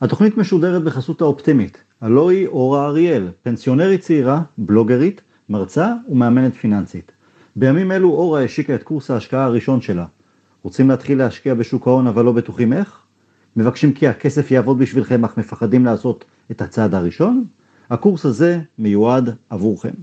התוכנית משודרת בחסות האופטימית, הלוא היא אורה אריאל, פנסיונרית צעירה, בלוגרית, מרצה ומאמנת פיננסית. בימים אלו אורה השיקה את קורס ההשקעה הראשון שלה. רוצים להתחיל להשקיע בשוק ההון אבל לא בטוחים איך? מבקשים כי הכסף יעבוד בשבילכם אך מפחדים לעשות את הצעד הראשון? הקורס הזה מיועד עבורכם.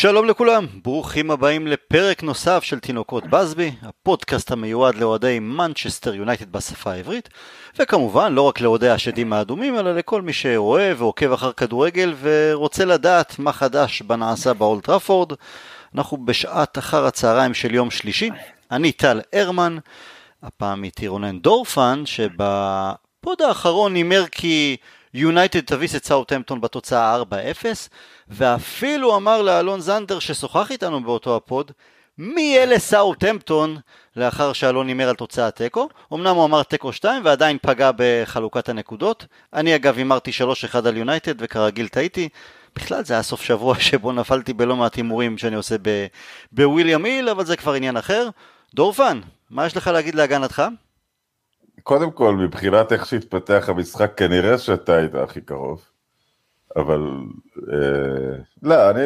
שלום לכולם, ברוכים הבאים לפרק נוסף של תינוקות באסבי, הפודקאסט המיועד לאוהדי מנצ'סטר יונייטד בשפה העברית, וכמובן לא רק לאוהדי השדים האדומים, אלא לכל מי שרואה ועוקב אחר כדורגל ורוצה לדעת מה חדש בנעשה באולד טראפורד. אנחנו בשעת אחר הצהריים של יום שלישי, אני טל הרמן, הפעם איתי רונן דורפן, שבפוד האחרון הימר כי יונייטד תביס את סאוטהמפטון בתוצאה 4-0, ואפילו אמר לאלון זנדר ששוחח איתנו באותו הפוד, מי יהיה לסאוטהמפטון לאחר שאלון הימר על תוצאת תיקו. אמנם הוא אמר תיקו 2 ועדיין פגע בחלוקת הנקודות. אני אגב הימרתי 3-1 על יונייטד וכרגיל טעיתי. בכלל זה היה סוף שבוע שבו נפלתי בלא מעט הימורים שאני עושה בוויליאם היל, אבל זה כבר עניין אחר. דורפן, מה יש לך להגיד להגנתך? קודם כל, מבחינת איך שהתפתח המשחק, כנראה שאתה היית הכי קרוב. אבל אה, לא, אני...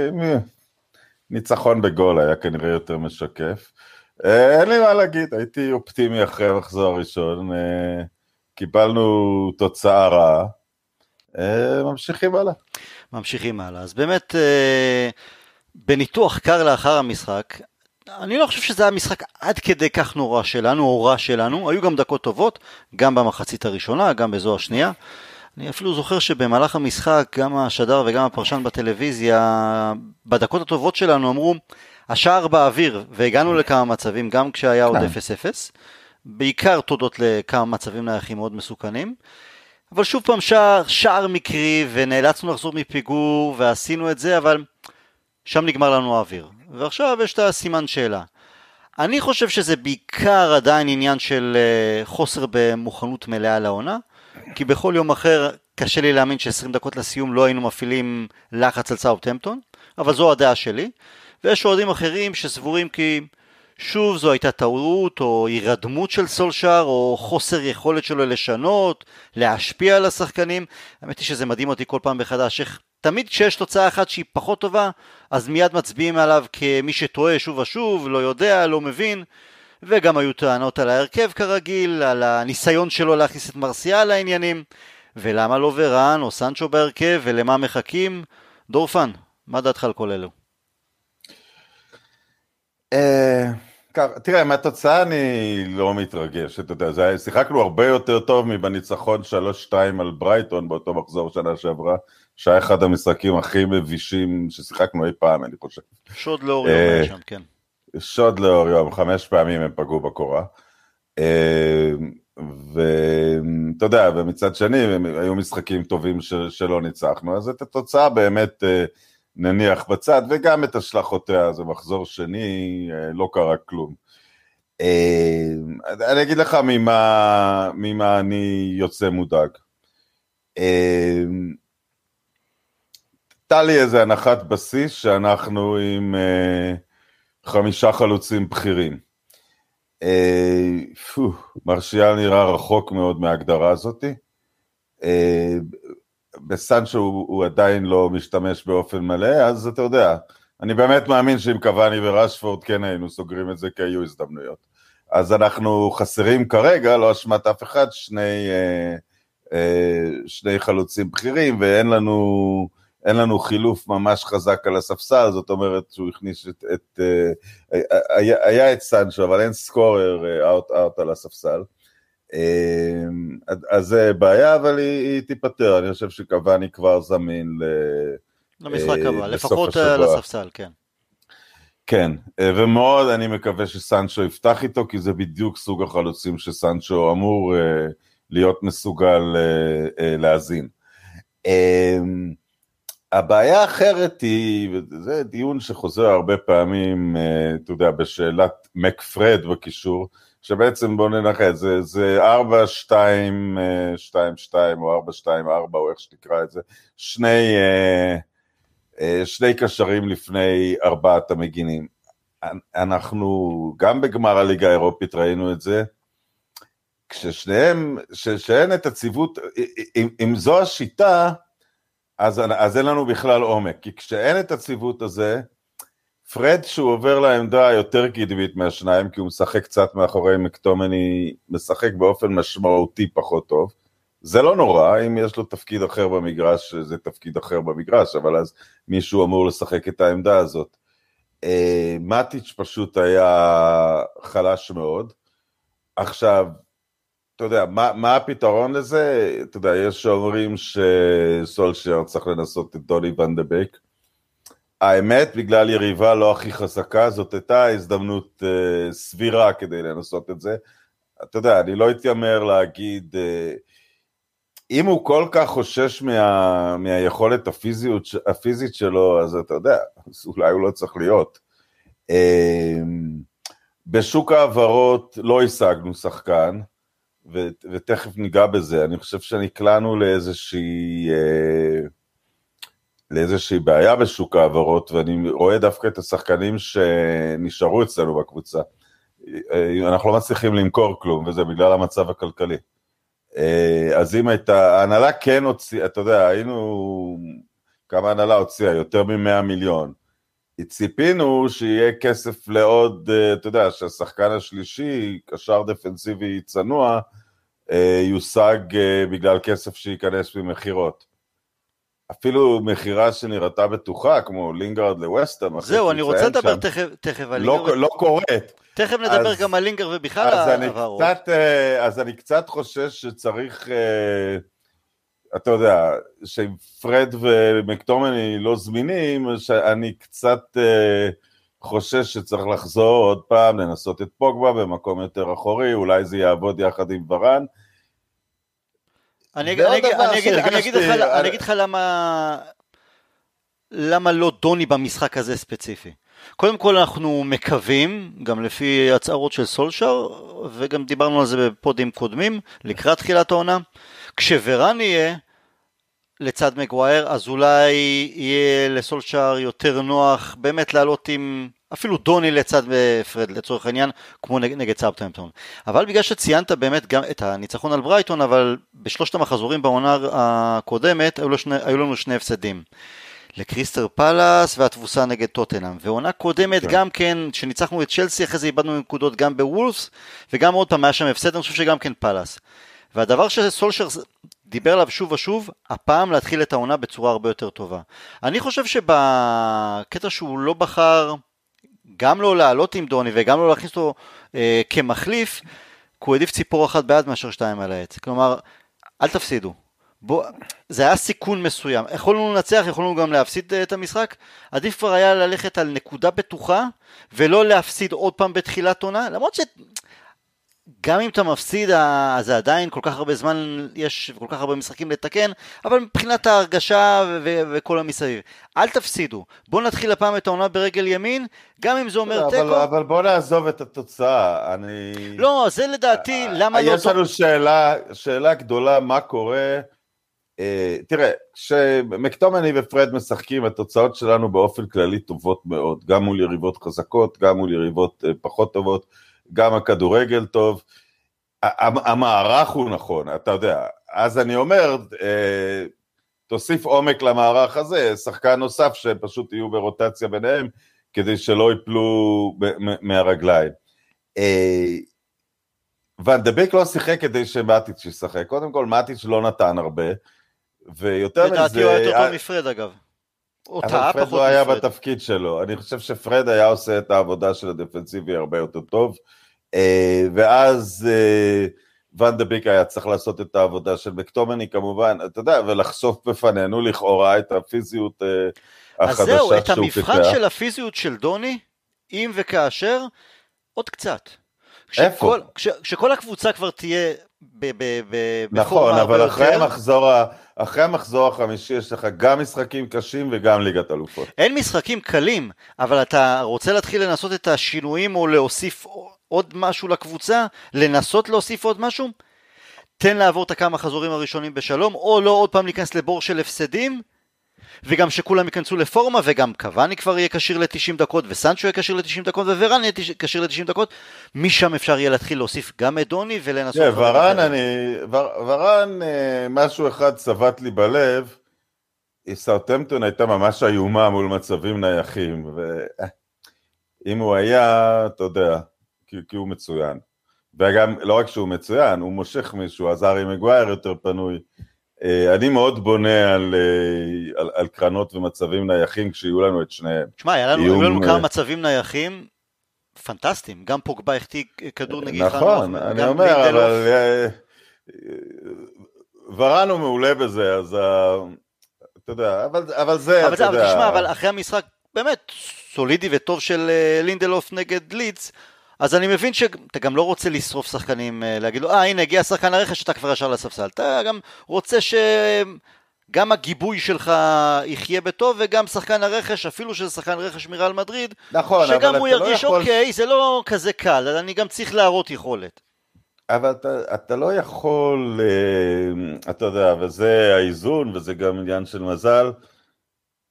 ניצחון בגול היה כנראה יותר משקף. אה, אין לי מה להגיד, הייתי אופטימי אחרי המחזור הראשון. אה, קיבלנו תוצאה רעה. אה, ממשיכים הלאה. ממשיכים הלאה. אז באמת, אה, בניתוח קר לאחר המשחק, אני לא חושב שזה היה משחק עד כדי כך נורא שלנו, או רע שלנו, היו גם דקות טובות, גם במחצית הראשונה, גם בזו השנייה. אני אפילו זוכר שבמהלך המשחק, גם השדר וגם הפרשן בטלוויזיה, בדקות הטובות שלנו אמרו, השער באוויר, והגענו לכמה מצבים, גם כשהיה עוד 0-0, כן. בעיקר תודות לכמה מצבים נייחים מאוד מסוכנים. אבל שוב פעם שער, שער מקרי, ונאלצנו לחזור מפיגור, ועשינו את זה, אבל שם נגמר לנו האוויר. ועכשיו יש את הסימן שאלה. אני חושב שזה בעיקר עדיין עניין של אה, חוסר במוכנות מלאה לעונה, כי בכל יום אחר קשה לי להאמין ש-20 דקות לסיום לא היינו מפעילים לחץ על סאוטהמפטון, אבל זו הדעה שלי. ויש אוהדים אחרים שסבורים כי שוב זו הייתה טעות או הירדמות של סולשאר או חוסר יכולת שלו לשנות, להשפיע על השחקנים. האמת היא שזה מדהים אותי כל פעם מחדש איך תמיד כשיש תוצאה אחת שהיא פחות טובה, אז מיד מצביעים עליו כמי שטועה שוב ושוב, לא יודע, לא מבין. וגם היו טענות על ההרכב כרגיל, על הניסיון שלו להכניס את מרסיאל לעניינים, ולמה לא ורן או סנצ'ו בהרכב, ולמה מחכים. דורפן, מה דעתך על כל אלו? אה, תראה, מהתוצאה אני לא מתרגש, אתה יודע, שיחקנו הרבה יותר טוב מבניצחון 3-2 על ברייטון באותו מחזור שנה שעברה, שהיה אחד המשחקים הכי מבישים ששיחקנו אי פעם, אני חושב. שוד לאור יום היה שם, כן. שוד לאור יום, חמש פעמים הם פגעו בקורה. אה, ואתה יודע, ומצד שני, היו משחקים טובים שלא ניצחנו, אז את התוצאה באמת אה, נניח בצד, וגם את השלכותיה, זה מחזור שני, אה, לא קרה כלום. אני אגיד לך ממה, ממה אני יוצא מודאג. הייתה לי איזה הנחת בסיס שאנחנו עם חמישה חלוצים בכירים. Uh, מרשיאל נראה רחוק מאוד מההגדרה הזאתי. בסנצ'ו הוא, הוא עדיין לא משתמש באופן מלא, אז אתה יודע, אני באמת מאמין שאם קוואני ורשפורד כן היינו סוגרים את זה כי היו הזדמנויות. אז אנחנו חסרים כרגע, לא אשמת אף אחד, שני, אה, אה, שני חלוצים בכירים, ואין לנו... לנו חילוף ממש חזק על הספסל, זאת אומרת שהוא הכניס את, את uh, היה, היה את סנצ'ו, אבל אין סקורר אאוט uh, אאוט על הספסל. Uh, אז זה בעיה, אבל היא, היא תיפתר, אני חושב שקוואני כבר זמין ל... למשחק uh, הבא, לפחות על הספסל, כן. כן, ומאוד אני מקווה שסנצ'ו יפתח איתו, כי זה בדיוק סוג החלוצים שסנצ'ו אמור להיות מסוגל להאזין. Uh, הבעיה האחרת היא, וזה דיון שחוזר הרבה פעמים, אה, אתה יודע, בשאלת מקפרד בקישור, שבעצם בוא ננחש, זה, זה 4, 2, 2, 2 או 4, 2, 4 או איך שתקרא את זה, שני, אה, אה, שני קשרים לפני ארבעת המגינים. אנחנו, גם בגמר הליגה האירופית ראינו את זה, כששניהם, כשאין את הציוות, אם, אם זו השיטה, אז, אז אין לנו בכלל עומק, כי כשאין את הציוות הזה, פרד שהוא עובר לעמדה היותר קדמית מהשניים, כי הוא משחק קצת מאחורי מקטומני, משחק באופן משמעותי פחות טוב. זה לא נורא, אם יש לו תפקיד אחר במגרש, זה תפקיד אחר במגרש, אבל אז מישהו אמור לשחק את העמדה הזאת. אה, מטיץ' פשוט היה חלש מאוד. עכשיו, אתה יודע, מה, מה הפתרון לזה? אתה יודע, יש שאומרים שסולשייר צריך לנסות את דוני בייק. האמת, בגלל יריבה לא הכי חזקה, זאת הייתה הזדמנות uh, סבירה כדי לנסות את זה. אתה יודע, אני לא אתיימר להגיד, uh, אם הוא כל כך חושש מה, מהיכולת הפיזיות, הפיזית שלו, אז אתה יודע, אז אולי הוא לא צריך להיות. Uh, בשוק ההעברות לא השגנו שחקן, ו, ותכף ניגע בזה. אני חושב שנקלענו לאיזושהי... Uh, לאיזושהי בעיה בשוק ההעברות, ואני רואה דווקא את השחקנים שנשארו אצלנו בקבוצה. אנחנו לא מצליחים למכור כלום, וזה בגלל המצב הכלכלי. אז אם הייתה, ההנהלה כן הוציאה, אתה יודע, היינו, כמה ההנהלה הוציאה? יותר מ-100 מיליון. ציפינו שיהיה כסף לעוד, אתה יודע, שהשחקן השלישי, קשר דפנסיבי צנוע, יושג בגלל כסף שייכנס ממכירות. אפילו מכירה שנראתה בטוחה, כמו לינגרד לווסטהאם. זהו, אני רוצה לדבר תכף, תכף על לא, לינגרד. לא קורית. תכף נדבר אז, גם על לינגרד ובכלל העברות. אה, אז אני קצת חושש שצריך, אה, אתה יודע, שאם פרד ומקטומני לא זמינים, שאני קצת אה, חושש שצריך לחזור עוד פעם, לנסות את פוגבה במקום יותר אחורי, אולי זה יעבוד יחד עם ורן. אני אגיד לך למה... למה לא דוני במשחק הזה ספציפי. קודם כל אנחנו מקווים, גם לפי הצהרות של סולשר, וגם דיברנו על זה בפודים קודמים, לקראת תחילת העונה, כשווראן יהיה לצד מגווייר, אז אולי יהיה לסולשר יותר נוח באמת לעלות עם אפילו דוני לצד פרד לצורך העניין, כמו נגד, נגד סאות'המפטון. אבל בגלל שציינת באמת גם את הניצחון על ברייטון, אבל בשלושת המחזורים בעונה הקודמת היו, שני, היו לנו שני הפסדים. לקריסטר פאלאס והתבוסה נגד טוטנאם. ועונה קודמת כן. גם כן, שניצחנו את צ'לסי, אחרי זה איבדנו נקודות גם בוולפס, וגם עוד פעם היה שם הפסד, אני חושב שגם כן פאלאס. והדבר שסולשר דיבר עליו שוב ושוב, הפעם להתחיל את העונה בצורה הרבה יותר טובה. אני חושב שבקטע שהוא לא בחר גם לא לעלות עם דוני וגם לא להכניס אותו אה, כמחליף, כי הוא העדיף ציפור אחת בעד מאשר שתיים על העץ. כלומר, אל תפסידו. בוא, זה היה סיכון מסוים. יכולנו לנצח, יכולנו גם להפסיד אה, את המשחק. עדיף כבר היה ללכת על נקודה בטוחה, ולא להפסיד עוד פעם בתחילת עונה, למרות ש... גם אם אתה מפסיד, אז זה עדיין כל כך הרבה זמן, יש כל כך הרבה משחקים לתקן, אבל מבחינת ההרגשה ו- וכל המסביב. אל תפסידו. בואו נתחיל הפעם את העונה ברגל ימין, גם אם זה אומר תיקו. אבל, אבל בואו נעזוב את התוצאה, אני... לא, זה לדעתי, למה לא... יש לנו שאלה, שאלה גדולה, מה קורה... Uh, תראה, כשמקטומני ופרד משחקים, התוצאות שלנו באופן כללי טובות מאוד, גם מול יריבות חזקות, גם מול יריבות uh, פחות טובות. גם הכדורגל טוב, המערך הוא נכון, אתה יודע. אז אני אומר, אה, תוסיף עומק למערך הזה, שחקן נוסף שפשוט יהיו ברוטציה ביניהם, כדי שלא ייפלו מהרגליים. אה, ביק לא שיחק כדי שמטיץ' ישחק, קודם כל מטיץ' לא נתן הרבה, ויותר מזה... לדעתי הוא היה יותר טוב מפרד אגב. אבל פרד לא היה בתפקיד שלו, אני חושב שפרד היה עושה את העבודה של הדפנסיבי הרבה יותר טוב, אה, ואז אה, ואן דה ביק היה צריך לעשות את העבודה של מקטומני כמובן, אתה יודע, ולחשוף בפנינו לכאורה את הפיזיות החדשה אה, שהוא פיתח. אז זהו, את המבחן של הפיזיות של דוני, אם וכאשר, עוד קצת. איפה? כשכל הקבוצה כבר תהיה נכון, אבל אחרי. המחזור, אחרי המחזור החמישי יש לך גם משחקים קשים וגם ליגת אלופות. אין משחקים קלים, אבל אתה רוצה להתחיל לנסות את השינויים או להוסיף עוד משהו לקבוצה? לנסות להוסיף עוד משהו? תן לעבור את הכמה חזורים הראשונים בשלום, או לא עוד פעם להיכנס לבור של הפסדים, וגם שכולם ייכנסו לפורמה, וגם קוואני כבר יהיה כשיר ל-90 דקות, וסנצ'ו יהיה כשיר ל-90 דקות, וורן יהיה כשיר ל-90 דקות, משם אפשר יהיה להתחיל להוסיף גם את דוני ולנסות... דברים ורן. אני, ור- ורן, אה, משהו אחד צבט לי בלב, סאוטהמפטון הייתה ממש איומה מול מצבים נייחים, ואם הוא היה, אתה יודע, כי, כי הוא מצוין. וגם, לא רק שהוא מצוין, הוא מושך מישהו, אז ארי מגווייר יותר פנוי. אה, אני מאוד בונה על, אה, על, על קרנות ומצבים נייחים כשיהיו לנו את שניהם. תשמע, היה לנו, איום, לנו כמה אה, מצבים נייחים פנטסטיים, גם פוגבה החטיא כדור נגיד נכון, חנוך, אני גם אומר. אבל ורן הוא מעולה בזה, אז ה- אתה יודע, אבל, אבל זה, אבל, אתה אבל יודע, תשמע, אבל אחרי המשחק באמת סולידי וטוב של לינדלוף נגד לידס, אז אני מבין שאתה גם לא רוצה לשרוף שחקנים, אה, להגיד לו, אה הנה הגיע שחקן הרכש, אתה כבר ישר לספסל. אתה גם רוצה שגם הגיבוי שלך יחיה בטוב, וגם שחקן הרכש, אפילו שזה שחקן רכש מריאל מדריד, נכון, שגם הוא לא ירגיש, יכול, אוקיי, זה לא כזה קל, אני גם צריך להראות יכולת. אבל אתה, אתה לא יכול, אה, אתה יודע, וזה האיזון, וזה גם עניין של מזל,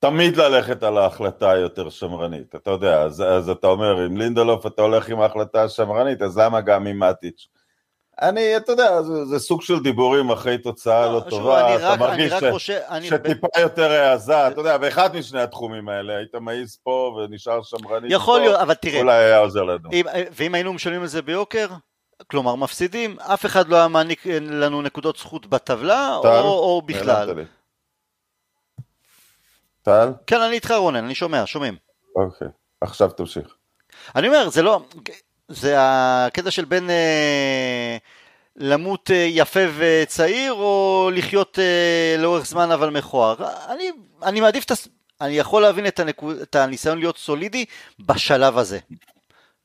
תמיד ללכת על ההחלטה היותר שמרנית, אתה יודע, אז, אז אתה אומר, עם לינדלוף אתה הולך עם ההחלטה השמרנית, אז למה גם עם מאטיץ'? אני, אתה יודע, זה, זה סוג של דיבורים אחרי תוצאה לא, שוב, טובה, אתה רק- מרגיש ש... חושב, אני- שטיפה יותר העזה, אתה יודע, באחד משני התחומים האלה, היית מעיז פה ונשאר שמרני יכול להיות, אבל תראה, אולי היה עוזר לנו. אם, ואם היינו משלמים על זה ביוקר, כלומר מפסידים, אף אחד לא היה מעניק לנו נקודות זכות בטבלה, או, או בכלל. טל? כן, אני איתך רונן, אני שומע, שומעים. אוקיי, עכשיו תמשיך. אני אומר, זה לא, זה הקטע של בין אה, למות אה, יפה וצעיר, או לחיות אה, לאורך זמן אבל מכוער. אני, אני מעדיף את הס... אני יכול להבין את, הנקוד, את הניסיון להיות סולידי בשלב הזה.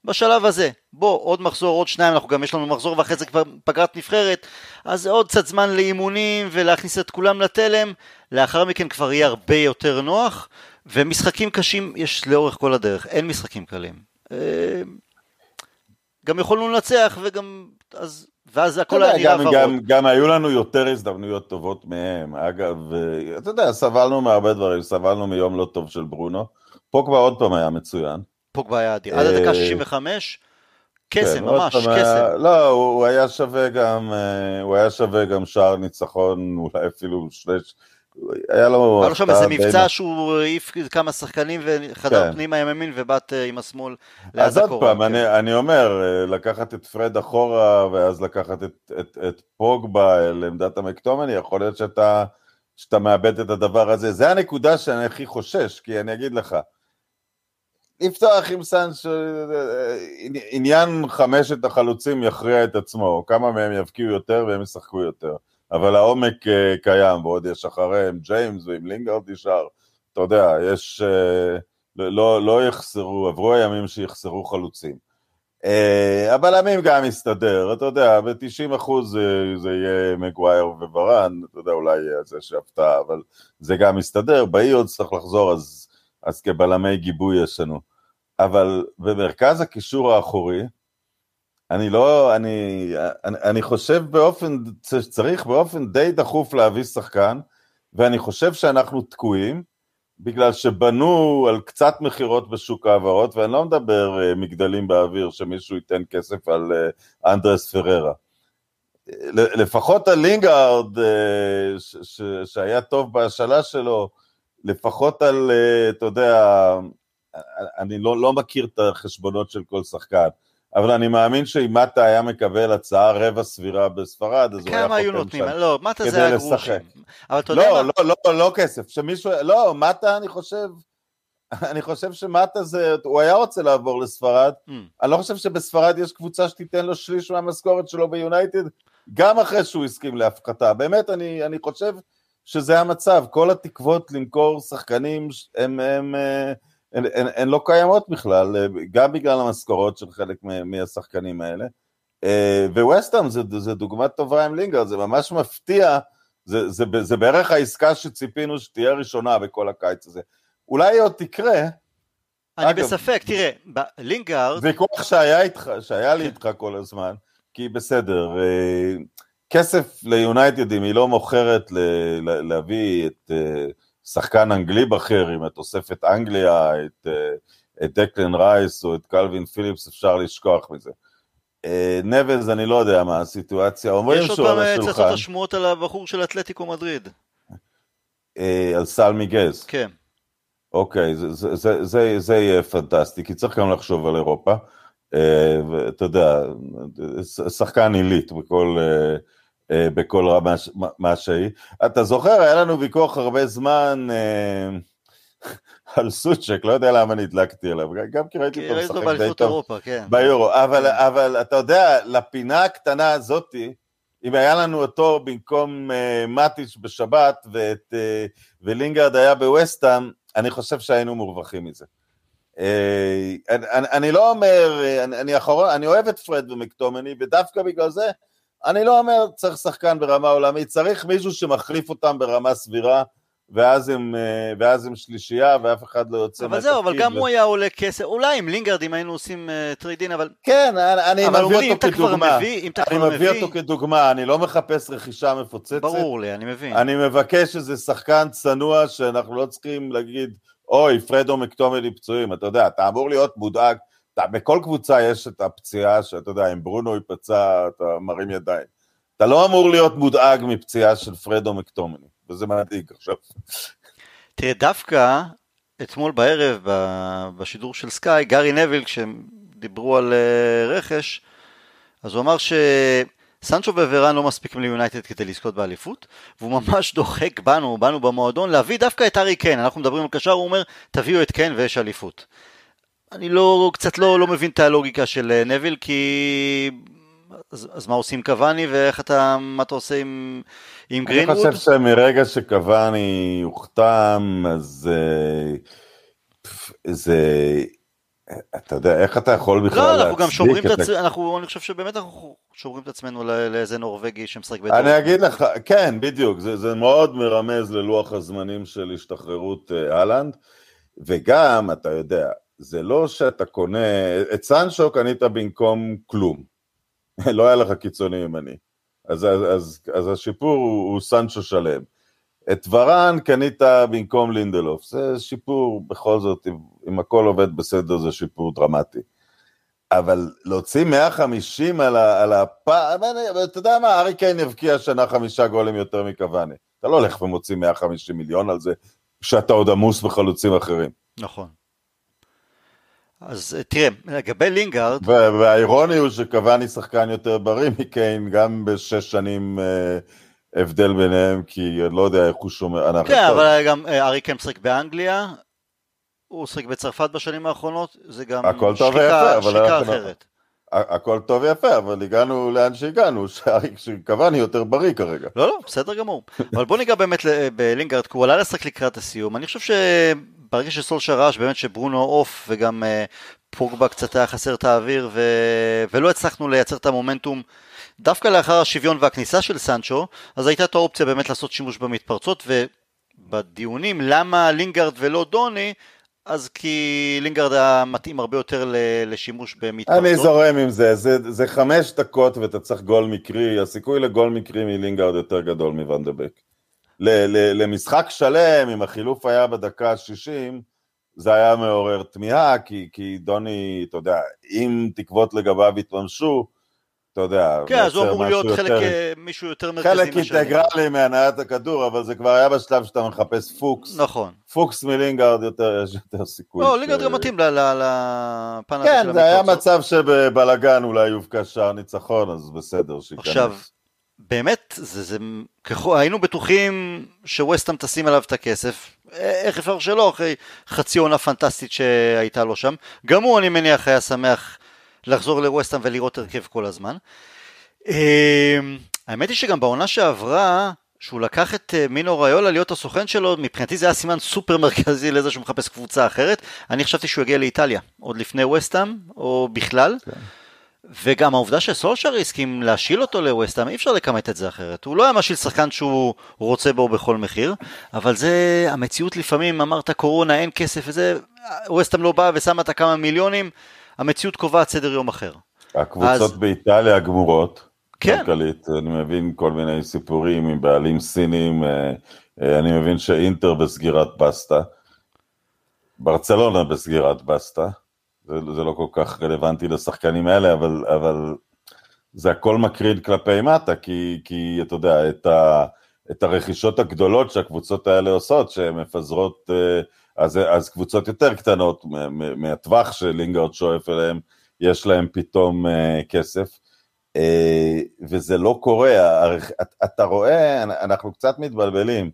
בשלב הזה. בוא, עוד מחזור, עוד שניים, אנחנו גם יש לנו מחזור ואחרי זה כבר פגרת נבחרת, אז עוד קצת זמן לאימונים ולהכניס את כולם לתלם, לאחר מכן כבר יהיה הרבה יותר נוח, ומשחקים קשים יש לאורך כל הדרך, אין משחקים קלים. אה, גם יכולנו לנצח וגם, אז, ואז הכל היה נראה גם, ורוד. גם, גם היו לנו יותר הזדמנויות טובות מהם. אגב, אה, אתה יודע, סבלנו מהרבה דברים, סבלנו מיום לא טוב של ברונו. פוגבה עוד פעם היה מצוין. פוגבה היה אדיר. עד הדקה אה, 65, קסם, כן, ממש, היה- קסם. לא, הוא, הוא היה שווה גם, אה, הוא היה שווה גם שער ניצחון, אולי אפילו שני... היה לו... היה לו שם איזה מבצע שהוא העיף כמה שחקנים וחדר כן. פנימה עם ימין ובעט אה, עם השמאל ליד אז עוד הקורה. פעם, כן. אני, אני אומר, אה, לקחת את פרד אחורה ואז לקחת את, את, את פוגבה לעמדת המקטומני, יכול להיות שאתה, שאתה מאבד את הדבר הזה. זה הנקודה שאני הכי חושש, כי אני אגיד לך, לפתוח עם סאנץ', אה, עניין חמשת החלוצים יכריע את עצמו, כמה מהם יבקיעו יותר והם ישחקו יותר. אבל העומק אה, קיים, ועוד יש אחריהם ג'יימס ועם לינגארד נשאר. אתה יודע, יש... אה, לא, לא, לא יחסרו, עברו הימים שיחסרו חלוצים. אה, הבלמים גם יסתדר, אתה יודע, ב-90 אחוז זה, זה יהיה מגווייר ווראן, אתה יודע, אולי זה שהפתעה, אבל זה גם יסתדר, ביי עוד צריך לחזור, אז, אז כבלמי גיבוי יש לנו. אבל במרכז הקישור האחורי, אני לא, אני, אני, אני חושב באופן, צריך באופן די דחוף להביא שחקן, ואני חושב שאנחנו תקועים, בגלל שבנו על קצת מכירות בשוק ההעברות, ואני לא מדבר uh, מגדלים באוויר, שמישהו ייתן כסף על uh, אנדרס פררה. לפחות על לינגארד, uh, ש- ש- שהיה טוב בהשאלה שלו, לפחות על, אתה יודע, אני לא, לא מכיר את החשבונות של כל שחקן, אבל אני מאמין שאם מטה היה מקבל הצעה רבע סבירה בספרד, אז הוא היה כמה היו חותם נותנים? שם. לא, מטה זה היה. גרושים. אבל אתה יודע לא, מה? לא, לא, לא כסף, שמישהו, לא, מטה אני חושב, אני חושב שמטה זה, הוא היה רוצה לעבור לספרד, Mm. אני לא חושב שבספרד יש קבוצה שתיתן לו שליש מהמשכורת שלו ביונייטד, גם אחרי שהוא הסכים להפחתה, באמת אני, אני חושב שזה המצב, כל התקוות למכור שחקנים הם, הם, אה, הן, הן, הן לא קיימות בכלל, אה, גם בגלל המשכורות של חלק מה- מהשחקנים האלה, וווסטהאם זה, זה דוגמה טובה עם לינגרד, זה ממש מפתיע, זה, זה, זה בערך העסקה שציפינו שתהיה ראשונה בכל הקיץ הזה. אולי היא עוד תקרה. אני אגב, בספק, תראה, לינגארד... ויכוח שהיה, איתך, שהיה לי כן. איתך כל הזמן, כי בסדר, כסף ליונייטד אם היא לא מוכרת להביא את שחקן אנגלי בכיר עם התוספת אנגליה, את, את דקלן רייס או את קלווין פיליפס, אפשר לשכוח מזה. נבלס, אני לא יודע מה הסיטואציה, אומרים שהוא על השולחן. יש עוד פעם צצות השמועות על הבחור של אתלטיקו מדריד. על סל מיגז. כן. אוקיי, זה, זה, זה, זה, זה יהיה פנטסטי, כי צריך גם לחשוב על אירופה. ואתה יודע, שחקן עילית בכל, בכל רמה מה שהיא. אתה זוכר, היה לנו ויכוח הרבה זמן על סוצ'ק, לא יודע למה נדלקתי עליו, גם כי ראיתי אותו משחק די טוב. כן. ביורו, אבל, אבל אתה יודע, לפינה הקטנה הזאתי, אם היה לנו אותו במקום uh, מטיש בשבת ואת, uh, ולינגרד היה בווסטהאם, אני חושב שהיינו מורווחים מזה. אה, אני, אני לא אומר, אני, אני, אחרון, אני אוהב את פרד ומקטומיניי, ודווקא בגלל זה, אני לא אומר צריך שחקן ברמה עולמית, צריך מישהו שמחליף אותם ברמה סבירה, ואז הם, אה, ואז הם שלישייה ואף אחד לא יוצא מהתפקיד. אבל זהו, אבל גם ו... הוא היה עולה כסף, אולי עם לינגרד אם היינו עושים trade-in, אבל... כן, אני, אבל מביא אותו כדוגמה. מביא, אני מביא מביא אותו כדוגמה, אני לא מחפש רכישה מפוצצת. ברור לי, אני מבין. אני מבקש איזה שחקן צנוע שאנחנו לא צריכים להגיד, אוי, פרדו מקטומלי פצועים, אתה יודע, אתה אמור להיות מודאג, אתה, בכל קבוצה יש את הפציעה שאתה יודע, אם ברונו ייפצע, אתה מרים ידיים. אתה לא אמור להיות מודאג מפציעה של פרדו מקטומני. וזה מדאיג עכשיו. תראה, דווקא אתמול בערב בשידור של סקאי, גארי נביל, כשהם דיברו על אה, רכש, אז הוא אמר שסנצ'ו וורן לא מספיקים ליונייטד כדי לזכות באליפות, והוא ממש דוחק בנו, בנו במועדון, להביא דווקא את ארי קיין. אנחנו מדברים על קשר, הוא אומר, תביאו את קיין ויש אליפות. אני לא, קצת לא, לא מבין את הלוגיקה של אה, נביל, כי אז, אז מה עושים קוואני ואיך אתה, מה אתה עושה עם, עם גרינווד? אני חושב שמרגע שקוואני הוחתם, אז אה, זה, אתה יודע, איך אתה יכול בכלל להצדיק? לא, אנחנו גם שומרים את עצמנו, אנחנו, אני חושב שבאמת אנחנו שומרים את עצמנו לאיזה נורבגי שמשחק בדור. אני אגיד לך, כן, בדיוק, זה, זה מאוד מרמז ללוח הזמנים של השתחררות אה, אהלנד, וגם, אתה יודע, זה לא שאתה קונה, את סנצ'ו קנית במקום כלום. לא היה לך קיצוני ימני. אז, אז, אז, אז השיפור הוא, הוא סנצ'ו שלם. את ורן קנית במקום לינדלוף, זה שיפור בכל זאת, אם, אם הכל עובד בסדר זה שיפור דרמטי. אבל להוציא 150 על הפעם, אתה יודע מה, ארי קיין הבקיע שנה חמישה גולים יותר מקוואני. אתה לא הולך ומוציא 150 מיליון על זה, כשאתה עוד עמוס בחלוצים אחרים. נכון. אז אה, תראה, לגבי לינגארד... והאירוני הוא שקוואני שחקן יותר בריא מקיין, גם בשש שנים אה, הבדל ביניהם, כי לא יודע איך הוא שומר. כן, אבל גם אה, ארי קיין משחק באנגליה, הוא משחק בצרפת בשנים האחרונות, זה גם שחיקה אחרת. הכל טוב ויפה, אבל הגענו לאן שהגענו, שקוואני יותר בריא כרגע. לא, לא, בסדר גמור. אבל בוא ניגע באמת בלינגארד, כי הוא עלה לשחק לקראת הסיום. אני חושב ש... ברגע שסולשר ראה שבאמת שברונו עייף וגם אה, פוגבה קצת היה חסר את האוויר ו... ולא הצלחנו לייצר את המומנטום דווקא לאחר השוויון והכניסה של סנצ'ו אז הייתה את האופציה באמת לעשות שימוש במתפרצות ובדיונים למה לינגארד ולא דוני אז כי לינגארד היה מתאים הרבה יותר לשימוש במתפרצות. אני זורם עם זה. זה, זה חמש דקות ואתה צריך גול מקרי, הסיכוי לגול מקרי מלינגארד יותר גדול מוואן דה ביק. למשחק שלם, אם החילוף היה בדקה ה-60, זה היה מעורר תמיהה, כי, כי דוני, אתה יודע, אם תקוות לגביו יתממשו, אתה יודע, כן, אז הוא אמור להיות חלק, יותר, אה, מישהו יותר מרכזי. חלק אינטגרלי מהנעת הכדור, אבל זה כבר היה בשלב שאתה מחפש פוקס. נכון. פוקס מלינגארד יותר, יש יותר סיכוי. לא, ש... לינגארד גם מתאים לפן הזה כן, של המתפרצות. כן, זה היה מצב שבבלאגן אולי יובקע שער ניצחון, אז בסדר, שייכנס. עכשיו, באמת, זה, זה, ככל, היינו בטוחים שווסטהאם תשים עליו את הכסף, איך אפשר שלא, אחרי חצי עונה פנטסטית שהייתה לו שם. גם הוא, אני מניח, היה שמח לחזור לווסטהאם ולראות הרכב כל הזמן. אמ, האמת היא שגם בעונה שעברה, שהוא לקח את אה, מינו ריולה להיות הסוכן שלו, מבחינתי זה היה סימן סופר מרכזי לזה שהוא מחפש קבוצה אחרת. אני חשבתי שהוא יגיע לאיטליה, עוד לפני ווסטהאם, או בכלל. כן. וגם העובדה שסולשר הסכים להשיל אותו לווסטהאם, אי אפשר לכמת את זה אחרת. הוא לא היה משיל שחקן שהוא רוצה בו בכל מחיר, אבל זה המציאות לפעמים, אמרת קורונה, אין כסף וזה, ווסטהאם לא בא ושמה את הכמה מיליונים, המציאות קובעת סדר יום אחר. הקבוצות אז... באיטליה גמורות. כן. כלכלית, אני מבין כל מיני סיפורים עם בעלים סינים, אה, אה, אני מבין שאינטר בסגירת בסטה, ברצלונה בסגירת בסטה. זה, זה לא כל כך רלוונטי לשחקנים האלה, אבל, אבל זה הכל מקרין כלפי מטה, כי, כי אתה יודע, את, ה, את הרכישות הגדולות שהקבוצות האלה עושות, שהן מפזרות, אה, אז, אז קבוצות יותר קטנות מהטווח שלינגרד שואף אליהם, יש להם פתאום אה, כסף. אה, וזה לא קורה, אתה רואה, אנחנו קצת מתבלבלים,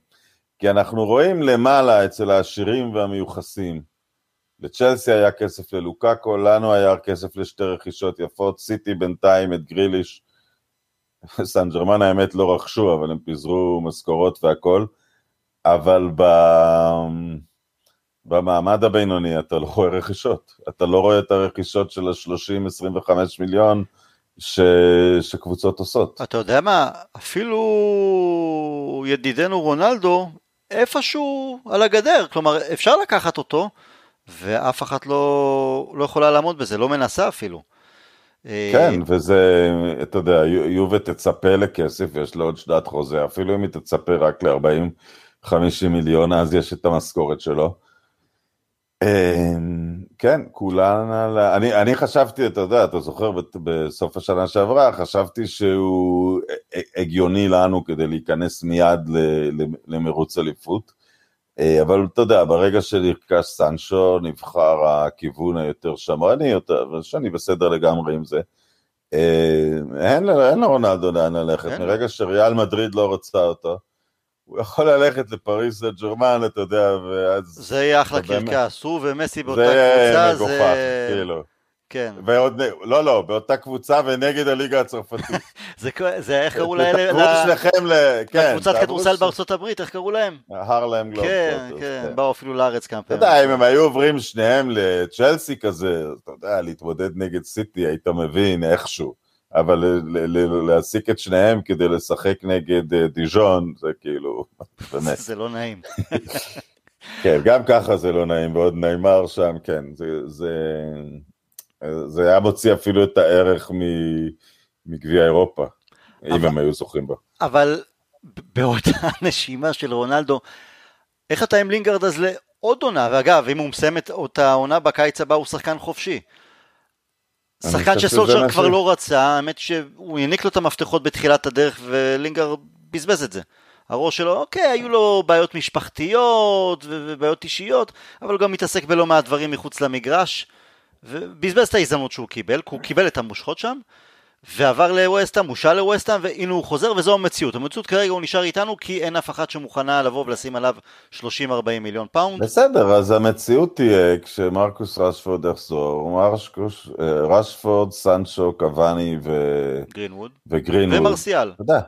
כי אנחנו רואים למעלה אצל העשירים והמיוחסים, לצ'לסי היה כסף ללוקאקו, לנו היה כסף לשתי רכישות יפות, סיטי בינתיים את גריליש, סן ג'רמן האמת לא רכשו, אבל הם פיזרו משכורות והכל, אבל ב... במעמד הבינוני אתה לא רואה רכישות, אתה לא רואה את הרכישות של ה-30-25 מיליון ש... שקבוצות עושות. אתה יודע מה, אפילו ידידנו רונלדו איפשהו על הגדר, כלומר אפשר לקחת אותו, ואף אחת לא, לא יכולה לעמוד בזה, לא מנסה אפילו. כן, וזה, אתה יודע, יובה תצפה לכסף, יש לה עוד שנת חוזה, אפילו אם היא תצפה רק ל-40-50 מיליון, אז יש את המשכורת שלו. אמ, כן, כולן על... אני, אני חשבתי, אתה יודע, אתה זוכר, בסוף השנה שעברה, חשבתי שהוא הגיוני לנו כדי להיכנס מיד למרוץ אליפות. אה, אבל אתה יודע, ברגע שנרכש סנצ'ו, נבחר הכיוון היותר שמרני יותר, ושאני בסדר לגמרי עם זה. אה, אין, אין לרונלדו לאן ללכת, אין. מרגע שריאל מדריד לא רוצה אותו, הוא יכול ללכת לפריס סן ג'רמן, אתה יודע, ואז... זה יהיה אחלה קרקס, הוא ומסי באותה קבוצה, זה... זה מגוחך, כאילו. כן. ועוד, לא, לא, באותה קבוצה ונגד הליגה הצרפתית. זה, זה איך קראו להם? תקראו שלכם ל... כן. לקבוצת כדורסל בארצות הברית, איך קראו להם? הרלם גלוב. כן, כן, כן, באו אפילו לארץ כמה פעמים. אתה יודע, אם הם היו עוברים שניהם לצ'לסי כזה, אתה יודע, להתמודד נגד סיטי, היית מבין איכשהו. אבל להעסיק את שניהם כדי לשחק נגד אה, דיז'ון, זה כאילו, באמת. זה לא נעים. כן, גם ככה זה לא נעים, ועוד נאמר שם, כן, זה... זה היה מוציא אפילו את הערך מגביע אירופה, אבל, אם הם היו זוכים בה. אבל באותה נשימה של רונלדו, איך אתה עם לינגרד אז לעוד עונה? ואגב, אם הוא מסיים את אותה עונה בקיץ הבא, הוא שחקן חופשי. שחקן שסולשר כבר לא רצה, האמת שהוא העניק לו את המפתחות בתחילת הדרך ולינגרד בזבז את זה. הראש שלו, אוקיי, היו לו בעיות משפחתיות ובעיות אישיות, אבל הוא גם מתעסק בלא מעט דברים מחוץ למגרש. ובזבז את ההזדמנות שהוא קיבל, כי הוא קיבל את המושכות שם, ועבר לווסטהאם, מושאל לווסטהאם, והנה הוא חוזר, וזו המציאות. המציאות כרגע הוא נשאר איתנו, כי אין אף אחת שמוכנה לבוא ולשים עליו 30-40 מיליון פאונד. בסדר, אז המציאות תהיה כשמרקוס רשפורד יחזור, מרשקוש, אה, רשפורד, סנצ'ו, קוואני ו... גרינווד. וגרינווד. ומרסיאל. יודע.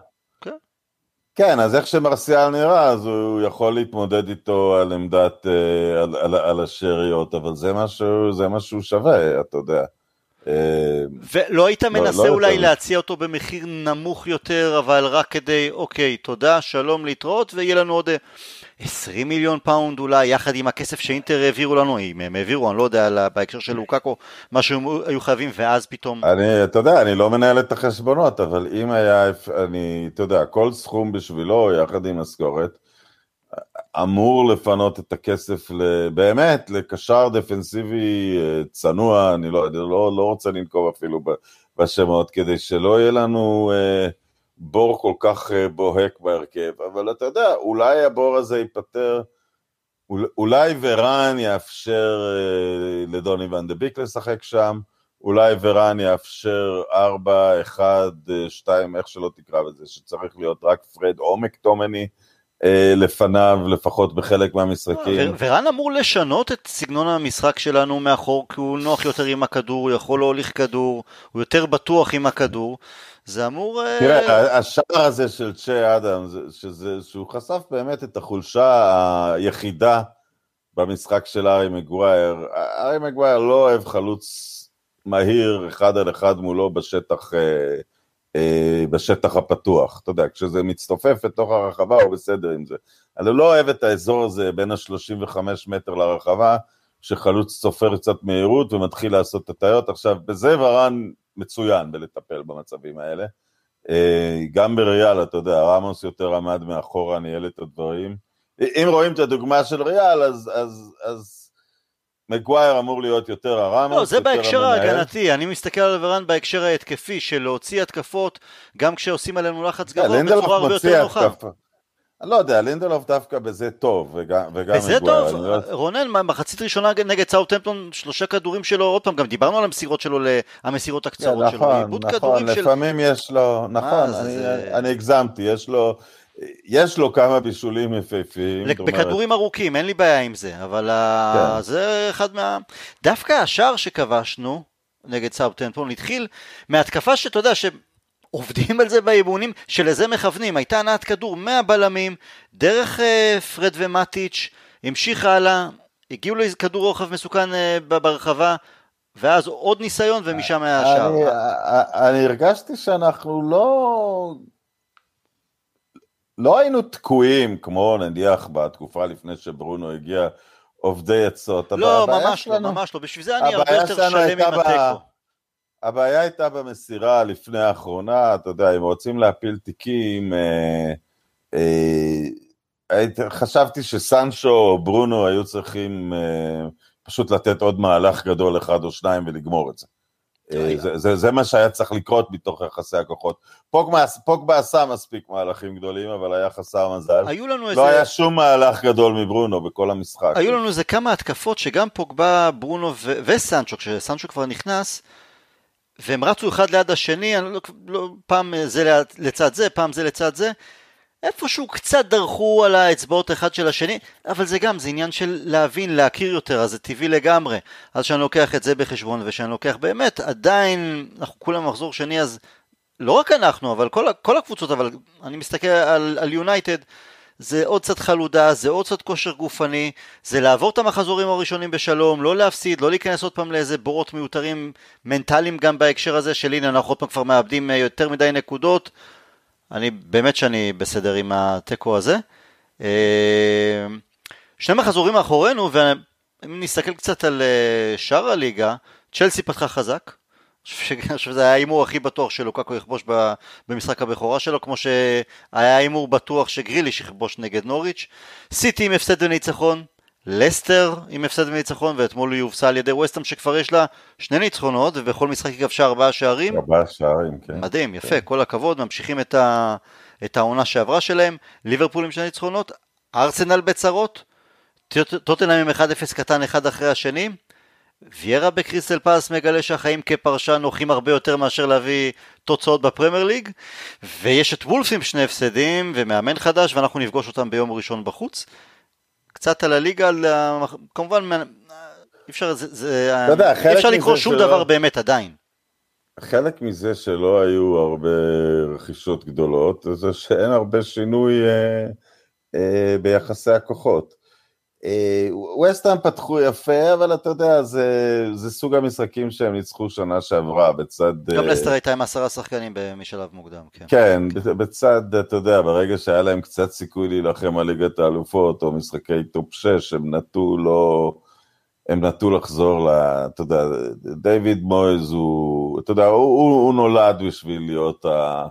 כן, אז איך שמרסיאל נראה, אז הוא יכול להתמודד איתו על עמדת, אה, על, על, על השאריות, אבל זה משהו, זה משהו שווה, אתה יודע. אה, ולא היית לא, מנסה לא אולי יותר. להציע אותו במחיר נמוך יותר, אבל רק כדי, אוקיי, תודה, שלום, להתראות, ויהיה לנו עוד 20 אה, מיליון פאונד אולי, יחד עם הכסף שאינטר העבירו לנו, אם הם העבירו, אני לא יודע, בהקשר של לוקאקו, מה שהם היו חייבים, ואז פתאום... אני, אתה יודע, אני לא מנהל את החשבונות, אבל אם היה, אני, אתה יודע, כל סכום בשבילו, יחד עם משכורת, אמור לפנות את הכסף באמת לקשר דפנסיבי אה, צנוע, אני לא, אני לא, לא רוצה לנקוב אפילו בשמות, כדי שלא יהיה לנו אה, בור כל כך אה, בוהק בהרכב, אבל אתה יודע, אולי הבור הזה ייפתר, אולי ורן יאפשר אה, לדוני ואן דה ביק לשחק שם, אולי ורן יאפשר 4, 1, 2, איך שלא תקרא לזה, שצריך להיות רק פרד או מקטומני, אה, לפניו, לפחות בחלק מהמשחקים. ורן אמור לשנות את סגנון המשחק שלנו מאחור, כי הוא נוח יותר עם הכדור, הוא יכול להוליך כדור, הוא יותר בטוח עם הכדור. זה אמור... אה, תראה, השער הזה של צ'ה אדם, שזה, שהוא חשף באמת את החולשה היחידה במשחק של ארי מגווייר. ארי מגווייר לא אוהב חלוץ מהיר אחד על אחד מולו בשטח, אה, אה, בשטח הפתוח. אתה יודע, כשזה מצטופף לתוך הרחבה הוא בסדר עם זה. אני לא אוהב את האזור הזה בין ה-35 מטר לרחבה, שחלוץ צופר קצת מהירות ומתחיל לעשות את הטעיות. עכשיו, בזה ורן מצוין בלטפל במצבים האלה. אה, גם בריאל, אתה יודע, רמוס יותר עמד מאחורה, ניהל את הדברים. אם רואים את הדוגמה של ריאל, אז, אז, אז מגווייר אמור להיות יותר הרמוס. לא, זה בהקשר ההגנתי, אני מסתכל על ורן בהקשר ההתקפי, של להוציא התקפות, גם כשעושים עלינו לחץ כן, גבוה, בצורה הרבה יותר נוחה. אני לא יודע, לינדלוף דווקא בזה טוב, וגם, וגם בזה טוב, לא... רונן, מחצית ראשונה נגד סאוטהמפטון, שלושה כדורים שלו, עוד פעם, גם דיברנו על המסירות שלו, המסירות הקצרות כן, נכון, שלו, נכון, נכון, לפעמים של... יש לו, נכון, אני, זה... אני הגזמתי, יש לו, יש לו כמה בישולים יפהפיים. בכדורים אומרת... ארוכים, אין לי בעיה עם זה, אבל כן. זה אחד מה... דווקא השער שכבשנו נגד סאוטהמפטון התחיל מהתקפה שאתה יודע, ש... עובדים על זה באימונים, שלזה מכוונים. הייתה הנעת כדור מהבלמים, דרך uh, פרד ומטיץ', המשיך הלאה, הגיעו לכדור רוחב מסוכן uh, ברחבה, ואז עוד ניסיון ומשם היה השער. אני, אני הרגשתי שאנחנו לא... לא היינו תקועים כמו נניח בתקופה לפני שברונו הגיע עובדי עצות. לא, ממש לא, ממש לא, בשביל זה אני הרבה יותר שלם עם התיקו. הבעיה הייתה במסירה לפני האחרונה, אתה יודע, אם רוצים להפיל תיקים, אה, אה, חשבתי שסנצ'ו או ברונו היו צריכים אה, פשוט לתת עוד מהלך גדול אחד או שניים ולגמור את זה. אה, זה, זה, זה מה שהיה צריך לקרות מתוך יחסי הכוחות. פוגבה, פוגבה עשה מספיק מהלכים גדולים, אבל היה חסר מזל. היו לנו לא איזה... היה שום מהלך גדול מברונו בכל המשחק. היו לנו איזה כמה התקפות שגם פוגבה, ברונו ו- וסנצ'ו, כשסנצ'ו כבר נכנס, והם רצו אחד ליד השני, לא, לא, פעם זה לצד זה, פעם זה לצד זה, איפשהו קצת דרכו על האצבעות אחד של השני, אבל זה גם, זה עניין של להבין, להכיר יותר, אז זה טבעי לגמרי. אז שאני לוקח את זה בחשבון, ושאני לוקח באמת, עדיין, אנחנו כולם מחזור שני, אז לא רק אנחנו, אבל כל, כל הקבוצות, אבל אני מסתכל על יונייטד, זה עוד קצת חלודה, זה עוד קצת כושר גופני, זה לעבור את המחזורים הראשונים בשלום, לא להפסיד, לא להיכנס עוד פעם לאיזה בורות מיותרים מנטליים גם בהקשר הזה של הנה אנחנו עוד פעם כבר מאבדים אה, יותר מדי נקודות. אני באמת שאני בסדר עם התיקו הזה. אה, שני מחזורים מאחורינו, ואם נסתכל קצת על אה, שאר הליגה, צ'לסי פתחה חזק, אני חושב שזה היה ההימור הכי בטוח שלוקקו יכבוש במשחק הבכורה שלו, כמו שהיה הימור בטוח שגריליש יכבוש נגד נוריץ'. סיטי עם הפסד וניצחון, לסטר עם הפסד וניצחון, ואתמול היא הובסה על ידי ווסטהאם שכבר יש לה שני ניצחונות, ובכל משחק היא כבשה ארבעה שערים. ארבעה שערים, כן. מדהים, יפה, כן. כל הכבוד, ממשיכים את, ה... את העונה שעברה שלהם. ליברפול עם שני ניצחונות, ארסנל בצרות, טוטנאם עם 1-0 קטן אחד אחרי השני. ויירה בקריסטל פאס מגלה שהחיים כפרשן נוחים הרבה יותר מאשר להביא תוצאות בפרמייר ליג ויש את וולפס עם שני הפסדים ומאמן חדש ואנחנו נפגוש אותם ביום ראשון בחוץ קצת על הליגה, על, כמובן אי אפשר, זה, זה, יודע, אי אפשר לקרוא שום שלא, דבר באמת עדיין. חלק מזה שלא היו הרבה רכישות גדולות זה שאין הרבה שינוי אה, אה, ביחסי הכוחות. ווסטהאם פתחו יפה, אבל אתה יודע, זה, זה סוג המשחקים שהם ניצחו שנה שעברה, בצד... גם אה, לסטר הייתה עם עשרה שחקנים משלב מוקדם, כן. כן, בצד, אתה יודע, ברגע שהיה להם קצת סיכוי להילחם על ליגת האלופות, או משחקי טופ 6, הם נטו לא... הם נטו לחזור ל... אתה יודע, דיוויד מויז הוא, אתה יודע, הוא, הוא, הוא נולד בשביל להיות ה...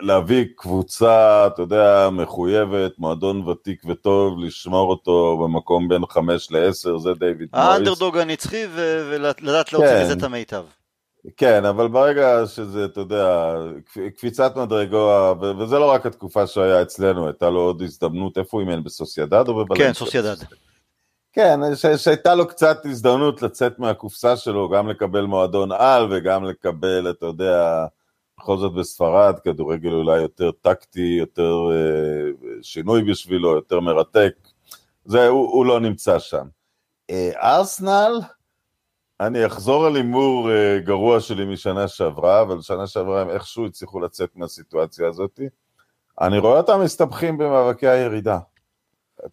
להביא קבוצה, אתה יודע, מחויבת, מועדון ותיק וטוב, לשמור אותו במקום בין חמש לעשר, זה דיוויד מויס. האנדרדוג הנצחי ולדעת להוציא כן. מזה את המיטב. כן, אבל ברגע שזה, אתה יודע, קפיצת מדרגו, וזה לא רק התקופה שהיה אצלנו, הייתה לו עוד הזדמנות, איפה הוא אימן? בסוסיידד או בבלנציה? כן, סוסיידד. כן, שהייתה לו קצת הזדמנות לצאת מהקופסה שלו, גם לקבל מועדון על וגם לקבל, אתה יודע, בכל זאת בספרד, כדורגל אולי יותר טקטי, יותר אה, שינוי בשבילו, יותר מרתק, זה, הוא, הוא לא נמצא שם. אה, ארסנל, אני אחזור על הימור אה, גרוע שלי משנה שעברה, אבל שנה שעברה הם איכשהו הצליחו לצאת מהסיטואציה הזאת. אני רואה אותם מסתבכים במאבקי הירידה.